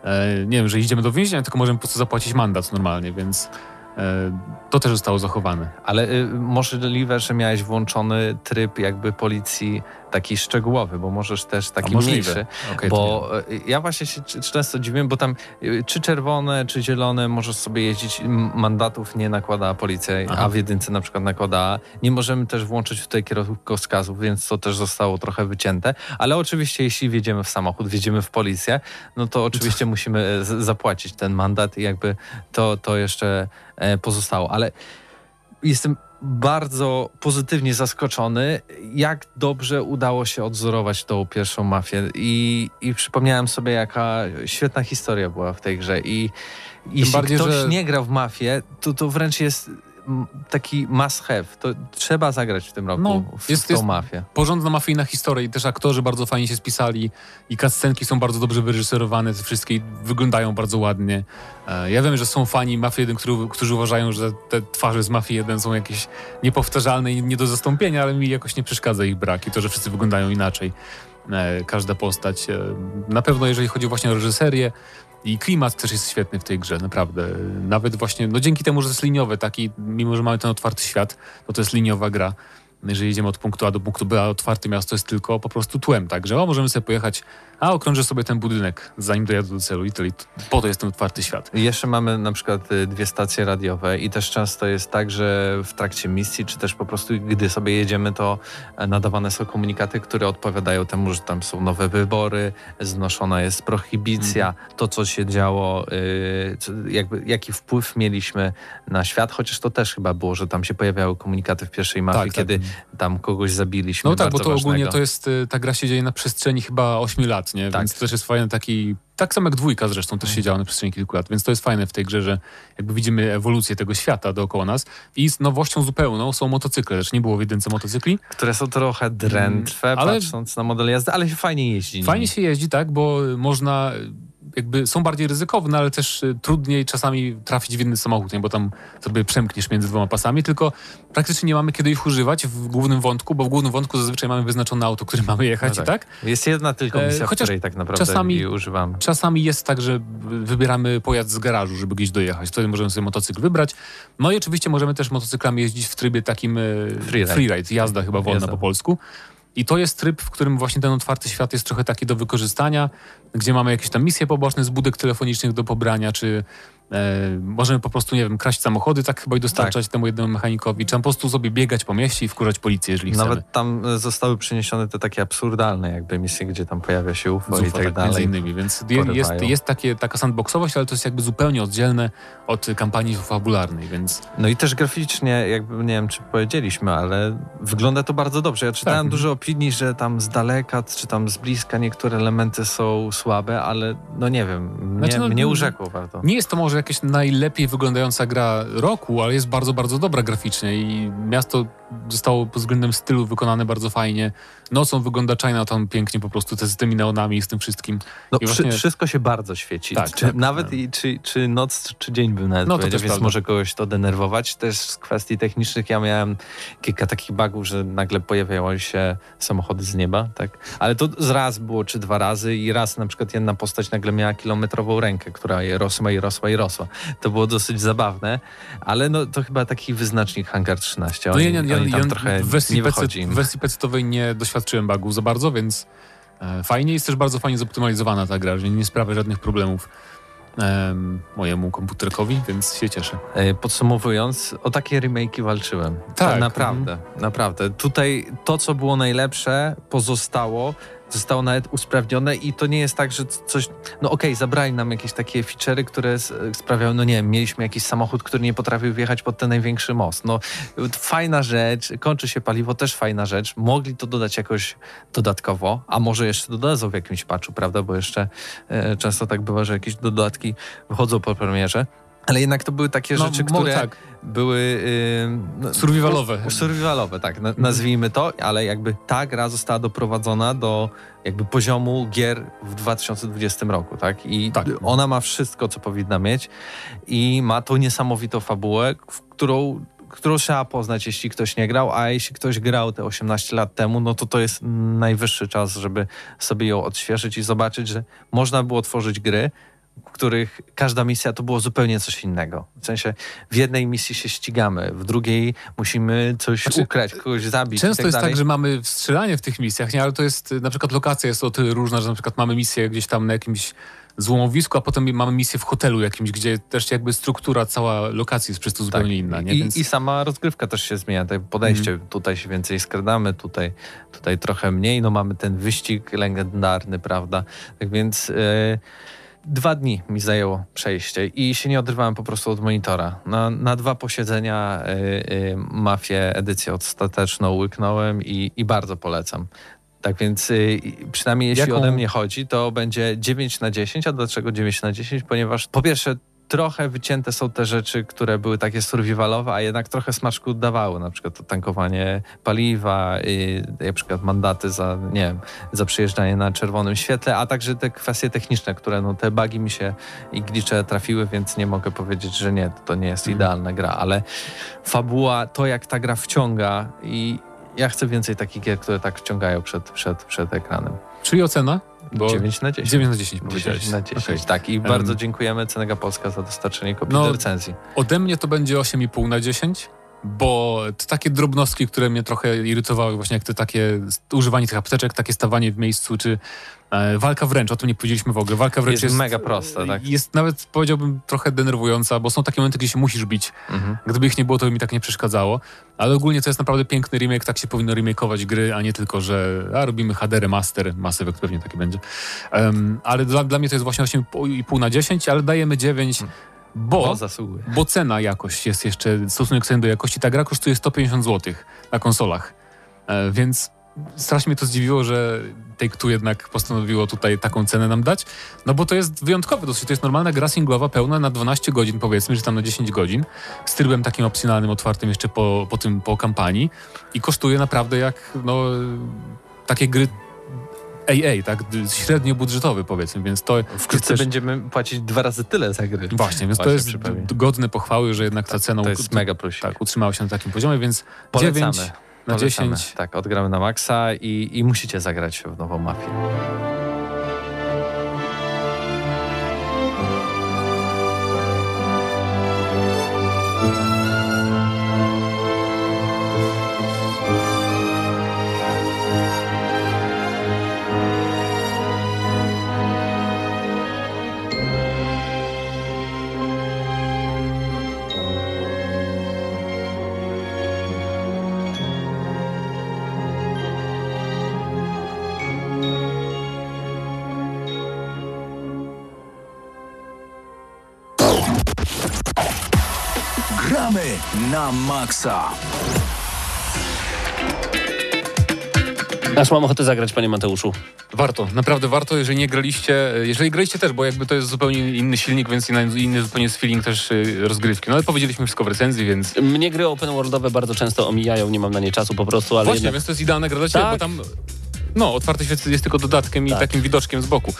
e, nie wiem, że idziemy do więzienia, tylko możemy po prostu zapłacić mandat normalnie, więc e, to też zostało zachowane. Ale y, możliwe, że miałeś włączony tryb jakby policji taki szczegółowy, bo możesz też taki mniejszy. To bo y, ja właśnie się często dziwię, bo tam y, czy czerwone, czy zielone możesz sobie jeździć, mandatów nie nakłada policja, Aha. a w jedynce na przykład nakłada. Nie możemy też włączyć tutaj kierunkowskazów, więc to też zostało trochę wycięte. Ale oczywiście jeśli wjedziemy w samochód, wjedziemy w policję, no to oczywiście musimy e, zapłacić ten mandat i jakby to, to jeszcze e, pozostało. Ale jestem bardzo pozytywnie zaskoczony, jak dobrze udało się odzorować tą pierwszą mafię. I, i przypomniałem sobie, jaka świetna historia była w tej grze. I jeśli bardziej, ktoś że- nie grał w mafię, to to wręcz jest taki must have. To trzeba zagrać w tym roku No, w, jest- w tą jest- mafię. porządna mafijna historia i też aktorzy bardzo fajnie się spisali i cutscenki są bardzo dobrze wyreżyserowane, te wszystkie wyglądają bardzo ładnie. E, Ja wiem, że są fani Mafii 1, którzy, którzy uważają, że te twarze z Mafii 1 są jakieś niepowtarzalne i nie do zastąpienia, ale mi jakoś nie przeszkadza ich brak i to, że wszyscy wyglądają inaczej. E, Każda postać. e, Na pewno jeżeli chodzi właśnie o reżyserię i klimat też jest świetny w tej grze, naprawdę. Nawet właśnie, no dzięki temu, że jest liniowe, taki, mimo że mamy ten otwarty świat, to to jest liniowa gra jeżeli jedziemy od punktu A do punktu B, a otwarte miasto jest tylko po prostu tłem, także możemy sobie pojechać, a okrążę sobie ten budynek, zanim dojadę do celu i tyle. Po to jest ten otwarty świat. Jeszcze mamy na przykład y, dwie stacje radiowe i też często jest tak, że w trakcie misji, czy też po prostu gdy sobie jedziemy, to e, nadawane są komunikaty, które odpowiadają temu, że tam są nowe wybory, znoszona jest prohibicja, to co się działo, y, jakby, jaki wpływ mieliśmy na świat, chociaż to też chyba było, że tam się pojawiały komunikaty w pierwszej mafii, Tak, tak. kiedy tam kogoś zabiliśmy. No tak, bo to ogólnie ważnego. to jest, y, ta gra się dzieje na przestrzeni chyba 8 lat, nie? Tak. Więc to też jest fajny taki, tak samo jak dwójka zresztą też się działa na przestrzeni kilku lat, więc to jest fajne w tej grze, że jakby widzimy ewolucję tego świata dookoła nas i z nowością zupełną są motocykle, też nie było w jedynce motocykli. Które są trochę drętwe, Mm, ale- patrząc na model jazdy, ale się fajnie jeździ. Fajnie się jeździ, tak, bo można, jakby są bardziej ryzykowne, ale też y, trudniej czasami trafić w inny samochód, nie? bo tam sobie przemkniesz między dwoma pasami, tylko praktycznie nie mamy kiedy ich używać w głównym wątku, bo w głównym wątku zazwyczaj mamy wyznaczone auto, którym mamy jechać No i tak. Jest jedna tylko E, misja, chociaż której tak naprawdę czasami- jej używamy. Czasami jest tak, że wybieramy pojazd z garażu, żeby gdzieś dojechać. Wtedy możemy sobie motocykl wybrać. No i oczywiście możemy też motocyklami jeździć w trybie takim e, Freeride. freeride, jazda chyba wolna Jazda. po polsku. I to jest tryb, w którym właśnie ten otwarty świat jest trochę taki do wykorzystania, gdzie mamy jakieś tam misje poboczne z budek telefonicznych do pobrania, czy E, możemy po prostu, nie wiem, kraść samochody, tak chyba i dostarczać temu jednemu mechanikowi, czy po prostu sobie biegać po mieście i wkurzać policję, jeżeli chcemy. Nawet tam e, zostały przeniesione te takie absurdalne jakby misje, gdzie tam pojawia się UFO, Z i tak, tak, dalej. Między innymi, więc je- jest, Porywają. jest takie, taka sandboxowość, ale to jest jakby zupełnie oddzielne od kampanii fabularnej, więc No i też graficznie, jakby nie wiem, czy powiedzieliśmy, ale wygląda to bardzo dobrze. Ja czytałem Tak. dużo opinii, że tam z daleka, czy tam z bliska niektóre elementy są słabe, ale no nie wiem, mnie, Znaczy, no, mnie urzekło bardzo. nie jest to może jakaś najlepiej wyglądająca gra roku, ale jest bardzo, bardzo dobra graficznie i miasto zostało pod względem stylu wykonane bardzo fajnie. Nocą wygląda Chinatown pięknie po prostu, te, z tymi neonami i z tym wszystkim. No, właśnie- Wszystko się bardzo świeci. Tak, czy, tak, nawet tak. i, czy, czy noc, czy dzień bym nawet No, to więc prawda. może kogoś to denerwować. Też z kwestii technicznych ja miałem kilka takich bugów, że nagle pojawiały się samochody z nieba, tak? Ale to z raz było, czy dwa razy i raz na przykład jedna postać nagle miała kilometrową rękę, która je rosła i rosła i rosła. To było dosyć zabawne, ale no to chyba taki wyznacznik Hangar 13. No ja, ja, ja, oni tam trochę w wersji nie wychodzi. W wersji PC-owej nie doświadczyłem bugów za bardzo, więc e, fajnie. Jest też bardzo fajnie zoptymalizowana ta gra, że nie sprawia żadnych problemów em, mojemu komputerkowi, więc się cieszę. E, Podsumowując, o takie remake'i walczyłem. Tak. Tak, naprawdę, naprawdę. Tutaj to, co było najlepsze, pozostało, zostało nawet usprawnione i to nie jest tak, że coś, no okej, zabrali nam jakieś takie feature'y, które s- sprawiają, no nie wiem, mieliśmy jakiś samochód, który nie potrafił wjechać pod ten największy most. No fajna rzecz, kończy się paliwo, też fajna rzecz. Mogli to dodać jakoś dodatkowo, a może jeszcze dodadzą w jakimś patchu, prawda, bo jeszcze e, często tak bywa, że jakieś dodatki wychodzą po premierze. Ale jednak to były takie rzeczy, mo- które tak, były... No, survivalowe. Survivalowe, tak, na, nazwijmy to, ale jakby ta gra została doprowadzona do jakby poziomu gier w 2020 roku, tak? I Tak. ona ma wszystko, co powinna mieć i ma tą niesamowitą fabułę, którą którą trzeba poznać, jeśli ktoś nie grał, a jeśli ktoś grał te 18 lat temu, no to to jest najwyższy czas, żeby sobie ją odświeżyć i zobaczyć, że można było tworzyć gry, których każda misja to było zupełnie coś innego. W sensie w jednej misji się ścigamy, w drugiej musimy coś Znaczy, ukraść, kogoś zabić. Często tak jest dalej. tak, że mamy strzelanie w tych misjach, nie? ale to jest, na przykład lokacja jest o tyle różna, że na przykład mamy misję gdzieś tam na jakimś złomowisku, a potem mamy misję w hotelu jakimś, gdzie też jakby struktura cała lokacji jest przez to zupełnie inna. Nie? I, Więc... I sama rozgrywka też się zmienia, tak podejście. Tutaj się więcej skradamy, tutaj, tutaj trochę mniej. No mamy ten wyścig legendarny, prawda? Tak więc e, dwa dni mi zajęło przejście i się nie odrywałem po prostu od monitora. Na, na dwa posiedzenia e, e, Mafię edycję ostateczną łyknąłem i, i bardzo polecam. Tak więc y, przynajmniej jeśli Jaką- ode mnie chodzi, to będzie 9 na 10. A dlaczego 9 na 10? Ponieważ po pierwsze trochę wycięte są te rzeczy, które były takie survivalowe, a jednak trochę smaczku dawały, na przykład to tankowanie paliwa, y, na przykład mandaty za, nie wiem, za przyjeżdżanie na czerwonym świetle, a także te kwestie techniczne, które no te bugi mi się i glicze trafiły, więc nie mogę powiedzieć, że nie, to nie jest idealna gra, ale fabuła, to jak ta gra wciąga i ja chcę więcej takich gier, które tak wciągają przed, przed, przed ekranem. Czyli ocena? Bo 9 na 10. 9 na 10 powiedziałeś. 10 na 10, Okej. tak. I Em, bardzo dziękujemy Cenega Polska za dostarczenie kopii No, do recenzji. Ode mnie to będzie 8,5 na 10, bo to takie drobnostki, które mnie trochę irytowały, właśnie jak te takie używanie tych apteczek, takie stawanie w miejscu, czy walka wręcz, o tym nie powiedzieliśmy w ogóle. Walka wręcz Jest jest, mega prosta, tak? Jest nawet, powiedziałbym, trochę denerwująca, bo są takie momenty, gdzie się musisz bić. Mhm. Gdyby ich nie było, to by mi tak nie przeszkadzało. Ale ogólnie to jest naprawdę piękny remake, tak się powinno remakeować gry, a nie tylko, że a, robimy HD remaster, Mass Effect pewnie taki będzie. Em, ale dla, dla mnie to jest właśnie 8,5 na 10, ale dajemy 9, bo... Bo. Bo cena jakość jest jeszcze, stosunek ceny do jakości. Ta gra kosztuje 150 zł na konsolach. E, więc strasznie mnie to zdziwiło, że Take-Two jednak postanowiło tutaj taką cenę nam dać. No bo to jest wyjątkowe dosyć. To jest normalna gra singlowa pełna na 12 godzin, powiedzmy, że tam na 10 godzin. Z trybem takim opcjonalnym, otwartym jeszcze po, po tym, po kampanii. I kosztuje naprawdę jak, no, takie gry AA, tak? Średnio budżetowy powiedzmy, więc to Wkrótce jest też... będziemy płacić dwa razy tyle za gry. Właśnie, więc to Właśnie jest przypomnę. d- godne pochwały, że jednak ta cena To jest mega plusik. tak, utrzymała się na takim poziomie, więc Polecamy. 9 na Polecamy. 10. Tak, odgramy na maksa i, i musicie zagrać w nową mafię. Maksa. Aż mam ochotę zagrać, panie Mateuszu. Warto, naprawdę warto, jeżeli nie graliście, jeżeli graliście też, bo jakby to jest zupełnie inny silnik, więc inny, zupełnie jest feeling też y, rozgrywki. No ale powiedzieliśmy wszystko w recenzji, więc... Mnie gry open worldowe bardzo często omijają, nie mam na nie czasu po prostu, ale Właśnie, jednak... więc to jest idealna gra dla Ciebie, Tak. bo tam... No, otwarty świat jest tylko dodatkiem i Tak. takim widoczkiem z boku.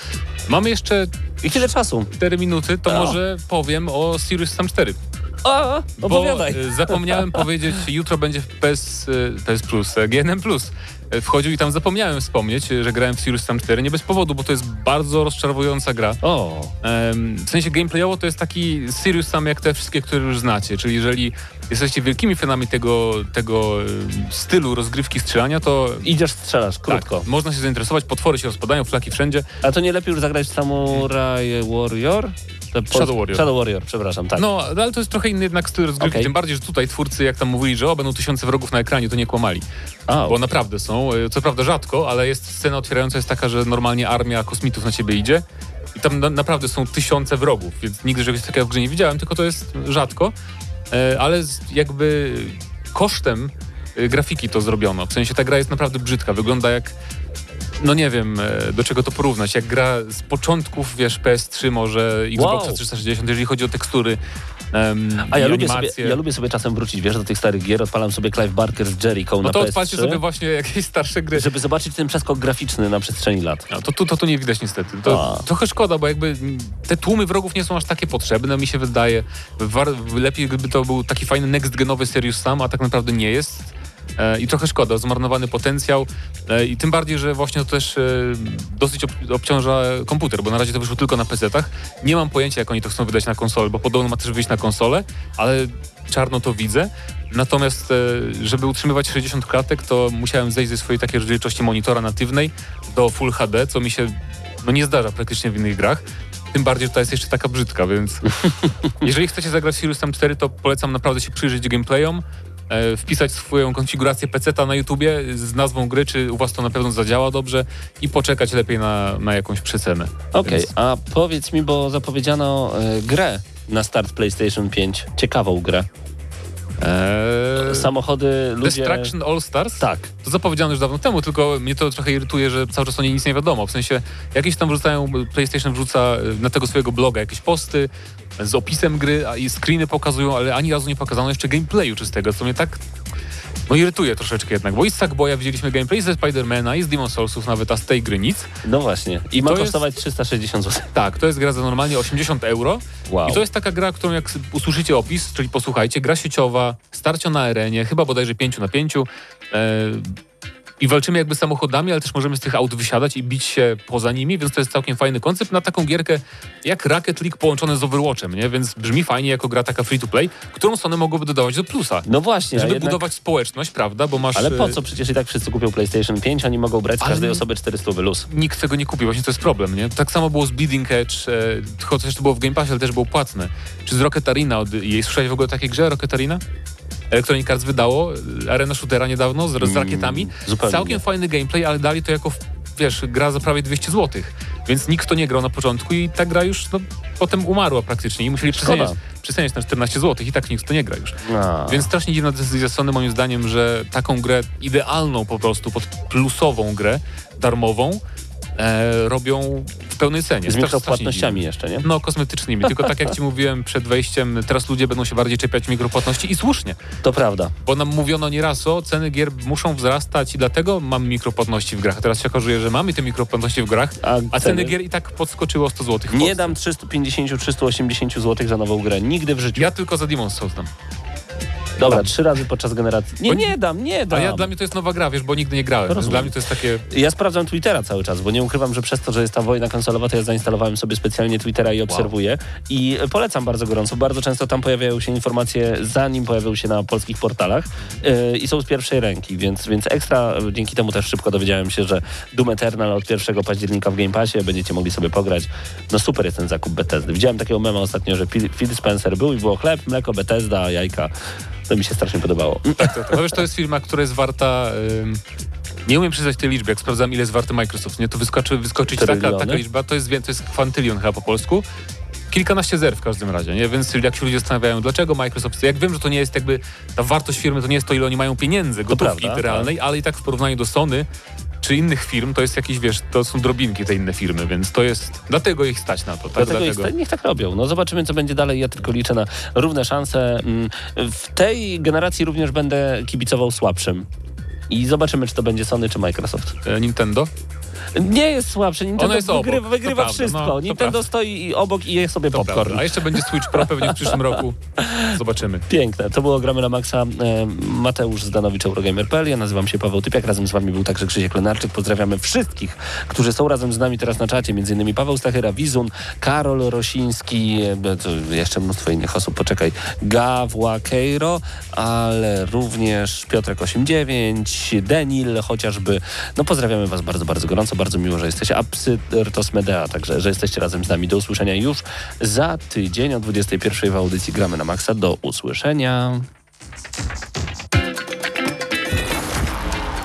Mamy jeszcze I tyle czasu. 4 minuty, to O. może powiem o Sirius Sam 4. O, opowiadaj. Bo y, zapomniałem <laughs> powiedzieć, jutro będzie w PS, y, PS Plus, e, GNM Plus. E, Wchodził i tam zapomniałem wspomnieć, że grałem w Sirius Sam 4. Nie bez powodu, bo to jest bardzo rozczarowująca gra. O, W sensie gameplayowo to jest taki Sirius Sam jak te wszystkie, które już znacie. Czyli jeżeli jesteście wielkimi fanami tego, tego stylu rozgrywki strzelania, to idziesz, strzelasz, krótko. tak, można się zainteresować. Potwory się rozpadają, flaki wszędzie. A to nie lepiej już zagrać w Samurai Warrior? Shadow Warrior. Shadow Warrior, przepraszam, tak. No, ale to jest trochę inny jednak styl rozgrywki. Okej. Tym bardziej, że tutaj twórcy, jak tam mówili, że o, będą tysiące wrogów na ekranie, to nie kłamali. A, Bo naprawdę są. y, Co prawda rzadko, ale jest scena otwierająca jest taka, że normalnie armia kosmitów na ciebie idzie. I tam na, naprawdę są tysiące wrogów, więc nigdy czegoś takiego w grze nie widziałem, tylko to jest rzadko. E, ale jakby kosztem y, grafiki to zrobiono. W sensie ta gra jest naprawdę brzydka. Wygląda jak. No nie wiem, e, do czego to porównać. Jak gra z początków, wiesz, PS3 może, Xboxa Wow. 360, jeżeli chodzi o tekstury. em, A ja lubię, sobie, ja lubię sobie czasem wrócić, wiesz, do tych starych gier, odpalam sobie Clive Barker z Jericho No na to PS3, odpalcie sobie właśnie jakieś starsze gry. żeby zobaczyć ten przeskok graficzny na przestrzeni lat. No, to, tu to, tu nie widać niestety. To A. trochę szkoda, bo jakby te tłumy wrogów nie są aż takie potrzebne, mi się wydaje. War, lepiej gdyby to był taki fajny next-genowy Serious Sam, a tak naprawdę nie jest. E, I trochę szkoda, zmarnowany potencjał e, i tym bardziej, że właśnie to też e, dosyć ob, obciąża komputer, bo na razie to wyszło tylko na PC-tach. Nie mam pojęcia, jak oni to chcą wydać na konsolę, bo podobno ma też wyjść na konsolę, ale czarno to widzę. Natomiast, żeby utrzymywać 60 klatek, to musiałem zejść ze swojej takiej rozdzielczości monitora natywnej do Full HD, co mi się no, nie zdarza praktycznie w innych grach. Tym bardziej, że ta jest jeszcze taka brzydka, więc <laughs> jeżeli chcecie zagrać Sirius Sam 4, to polecam naprawdę się przyjrzeć gameplayom, e, wpisać swoją konfigurację PC-ta na YouTubie z nazwą gry, czy u was to na pewno zadziała dobrze i poczekać lepiej na, na jakąś przecenę. Okej, Więc- a powiedz mi, bo zapowiedziano e, grę na start PlayStation 5, ciekawą grę. Eee, Samochody, ludzie... Destruction All Stars? Tak. To zapowiedziano już dawno temu, tylko mnie to trochę irytuje, że cały czas o niej nic nie wiadomo. W sensie jakieś tam wrzucają, PlayStation wrzuca y, na tego swojego bloga jakieś posty z opisem gry a i screeny pokazują, ale ani razu nie pokazano jeszcze gameplayu czystego, co mnie tak no irytuje troszeczkę jednak, bo i z Sackboya widzieliśmy gameplay, ze Spidermana, i z Demon Soulsów nawet, a z tej gry nic. No właśnie. I ma To jest- kosztować 360 zł. Tak, to jest gra za normalnie 80 euro. Wow. I to jest taka gra, którą jak usłyszycie opis, czyli posłuchajcie, gra sieciowa, starcia na arenie, chyba bodajże 5 na 5. E, I walczymy jakby samochodami, ale też możemy z tych aut wysiadać i bić się poza nimi, więc to jest całkiem fajny koncept na taką gierkę jak Rocket League połączone z Overwatchem, nie? Więc brzmi fajnie jako gra taka free to play, którą Sony mogłoby dodawać do plusa. No właśnie, Żeby jednak... budować społeczność, prawda? Bo masz. Ale po e, co? Przecież i tak wszyscy kupią PlayStation 5, oni mogą brać z Ale każdej osoby 400 luz. nikt tego nie kupi, właśnie to jest problem, nie? Tak samo było z Bleeding Edge, e, chociaż to było w Game Passie, ale też było płatne. Czy z Rocket Arena od jej słyszałeś w ogóle o takiej grze Rocket Arena? Electronic Arts wydało e, Arena Shootera niedawno z, z Mm, rakietami. zupełnie Całkiem nie. fajny gameplay, ale dali to jako, wiesz, gra za prawie 200 zł. Więc nikt to nie grał na początku i ta gra już no, potem umarła praktycznie i musieli przeceniać, przeceniać na 14 zł i tak nikt to nie gra już. A. Więc strasznie dziwna decyzja Sony moim zdaniem, że taką grę idealną po prostu, pod plusową grę, darmową, e, robią w pełnej cenie. Z mikropłatnościami jeszcze, nie? No, kosmetycznymi. Tylko tak jak ci <laughs> mówiłem przed wejściem, teraz ludzie będą się bardziej czepiać mikropłatności i słusznie, To prawda. bo nam mówiono nieraz o ceny gier muszą wzrastać i dlatego mamy mikropłatności w grach. Teraz się okazuje, że mamy te mikropłatności w grach, A, a ceny gier i tak podskoczyły o 100 zł. Nie dam 350-380 zł za nową grę. Nigdy w życiu. Ja tylko za Demon's Souls dam. Dobra, trzy razy podczas generacji. Nie, nie dam, nie A dam. ja, dla mnie to jest nowa gra, wiesz, bo nigdy nie grałem. Rozumiem. dla mnie to jest takie... Ja sprawdzam Twittera cały czas, bo nie ukrywam, że przez to, że jest ta wojna konsolowa, to ja zainstalowałem sobie specjalnie Twittera i obserwuję. I polecam bardzo gorąco. Bardzo często tam pojawiają się informacje, zanim pojawią się na polskich portalach yy, i są z pierwszej ręki, więc, więc ekstra. Dzięki temu też szybko dowiedziałem się, że Doom Eternal od 1 października w Game Passie będziecie mogli sobie pograć. No super jest ten zakup Bethesdy. Widziałem takiego mema ostatnio, że Phil Phil Spencer był i było chleb, mleko, Bethesda, jajka. To mi się strasznie podobało. No wiesz, to jest firma, która jest warta... nie umiem przyznać tej liczby, jak sprawdzam ile jest warty Microsoft. Nie, to wyskoczy, wyskoczyć taka, taka liczba, to jest, to jest kwantylion chyba po polsku. kilkanaście zer w każdym razie, nie? Więc jak się ludzie zastanawiają, dlaczego Microsoft, jak wiem, że to nie jest jakby, ta wartość firmy to nie jest to, ile oni mają pieniędzy, gotówki prawda, realnej, ale i tak w porównaniu do Sony czy innych firm, to jest jakieś, wiesz, to są drobinki te inne firmy, więc to jest, dlatego ich stać na to, tak? Dlatego, Dlatego, ich- niech tak robią. No zobaczymy, co będzie dalej. Ja tylko liczę na równe szanse. Mm, W tej generacji również będę kibicował słabszym. I zobaczymy, czy to będzie Sony, czy Microsoft. E, Nintendo? Nie jest słabszy. Nintendo jest obok, wygrywa, wygrywa prawda, wszystko. no, Nintendo prawda. stoi obok i je sobie To popcorn. prawda. A jeszcze będzie Switch Pro pewnie w przyszłym roku. Zobaczymy. <laughs> Piękne. To było Gramy na Maxa. E, Mateusz Zdanowicz, Eurogamer.pl. Ja nazywam się Paweł Typiak. Razem z wami był także Krzysiek Lenarczyk. Pozdrawiamy wszystkich, którzy są razem z nami teraz na czacie. Między innymi Paweł Stachyra, Wizun, Karol Rosiński, e, to jeszcze mnóstwo innych osób. Poczekaj. Gawła Keiro, ale również Piotrek 89, Denil chociażby. No pozdrawiamy was bardzo, bardzo gorąco. Bardzo miło, że jesteście. Apsyrtos Medea, także, że jesteście razem z nami. Do usłyszenia już za tydzień o 21 w audycji Gramy na Maxa. Do usłyszenia.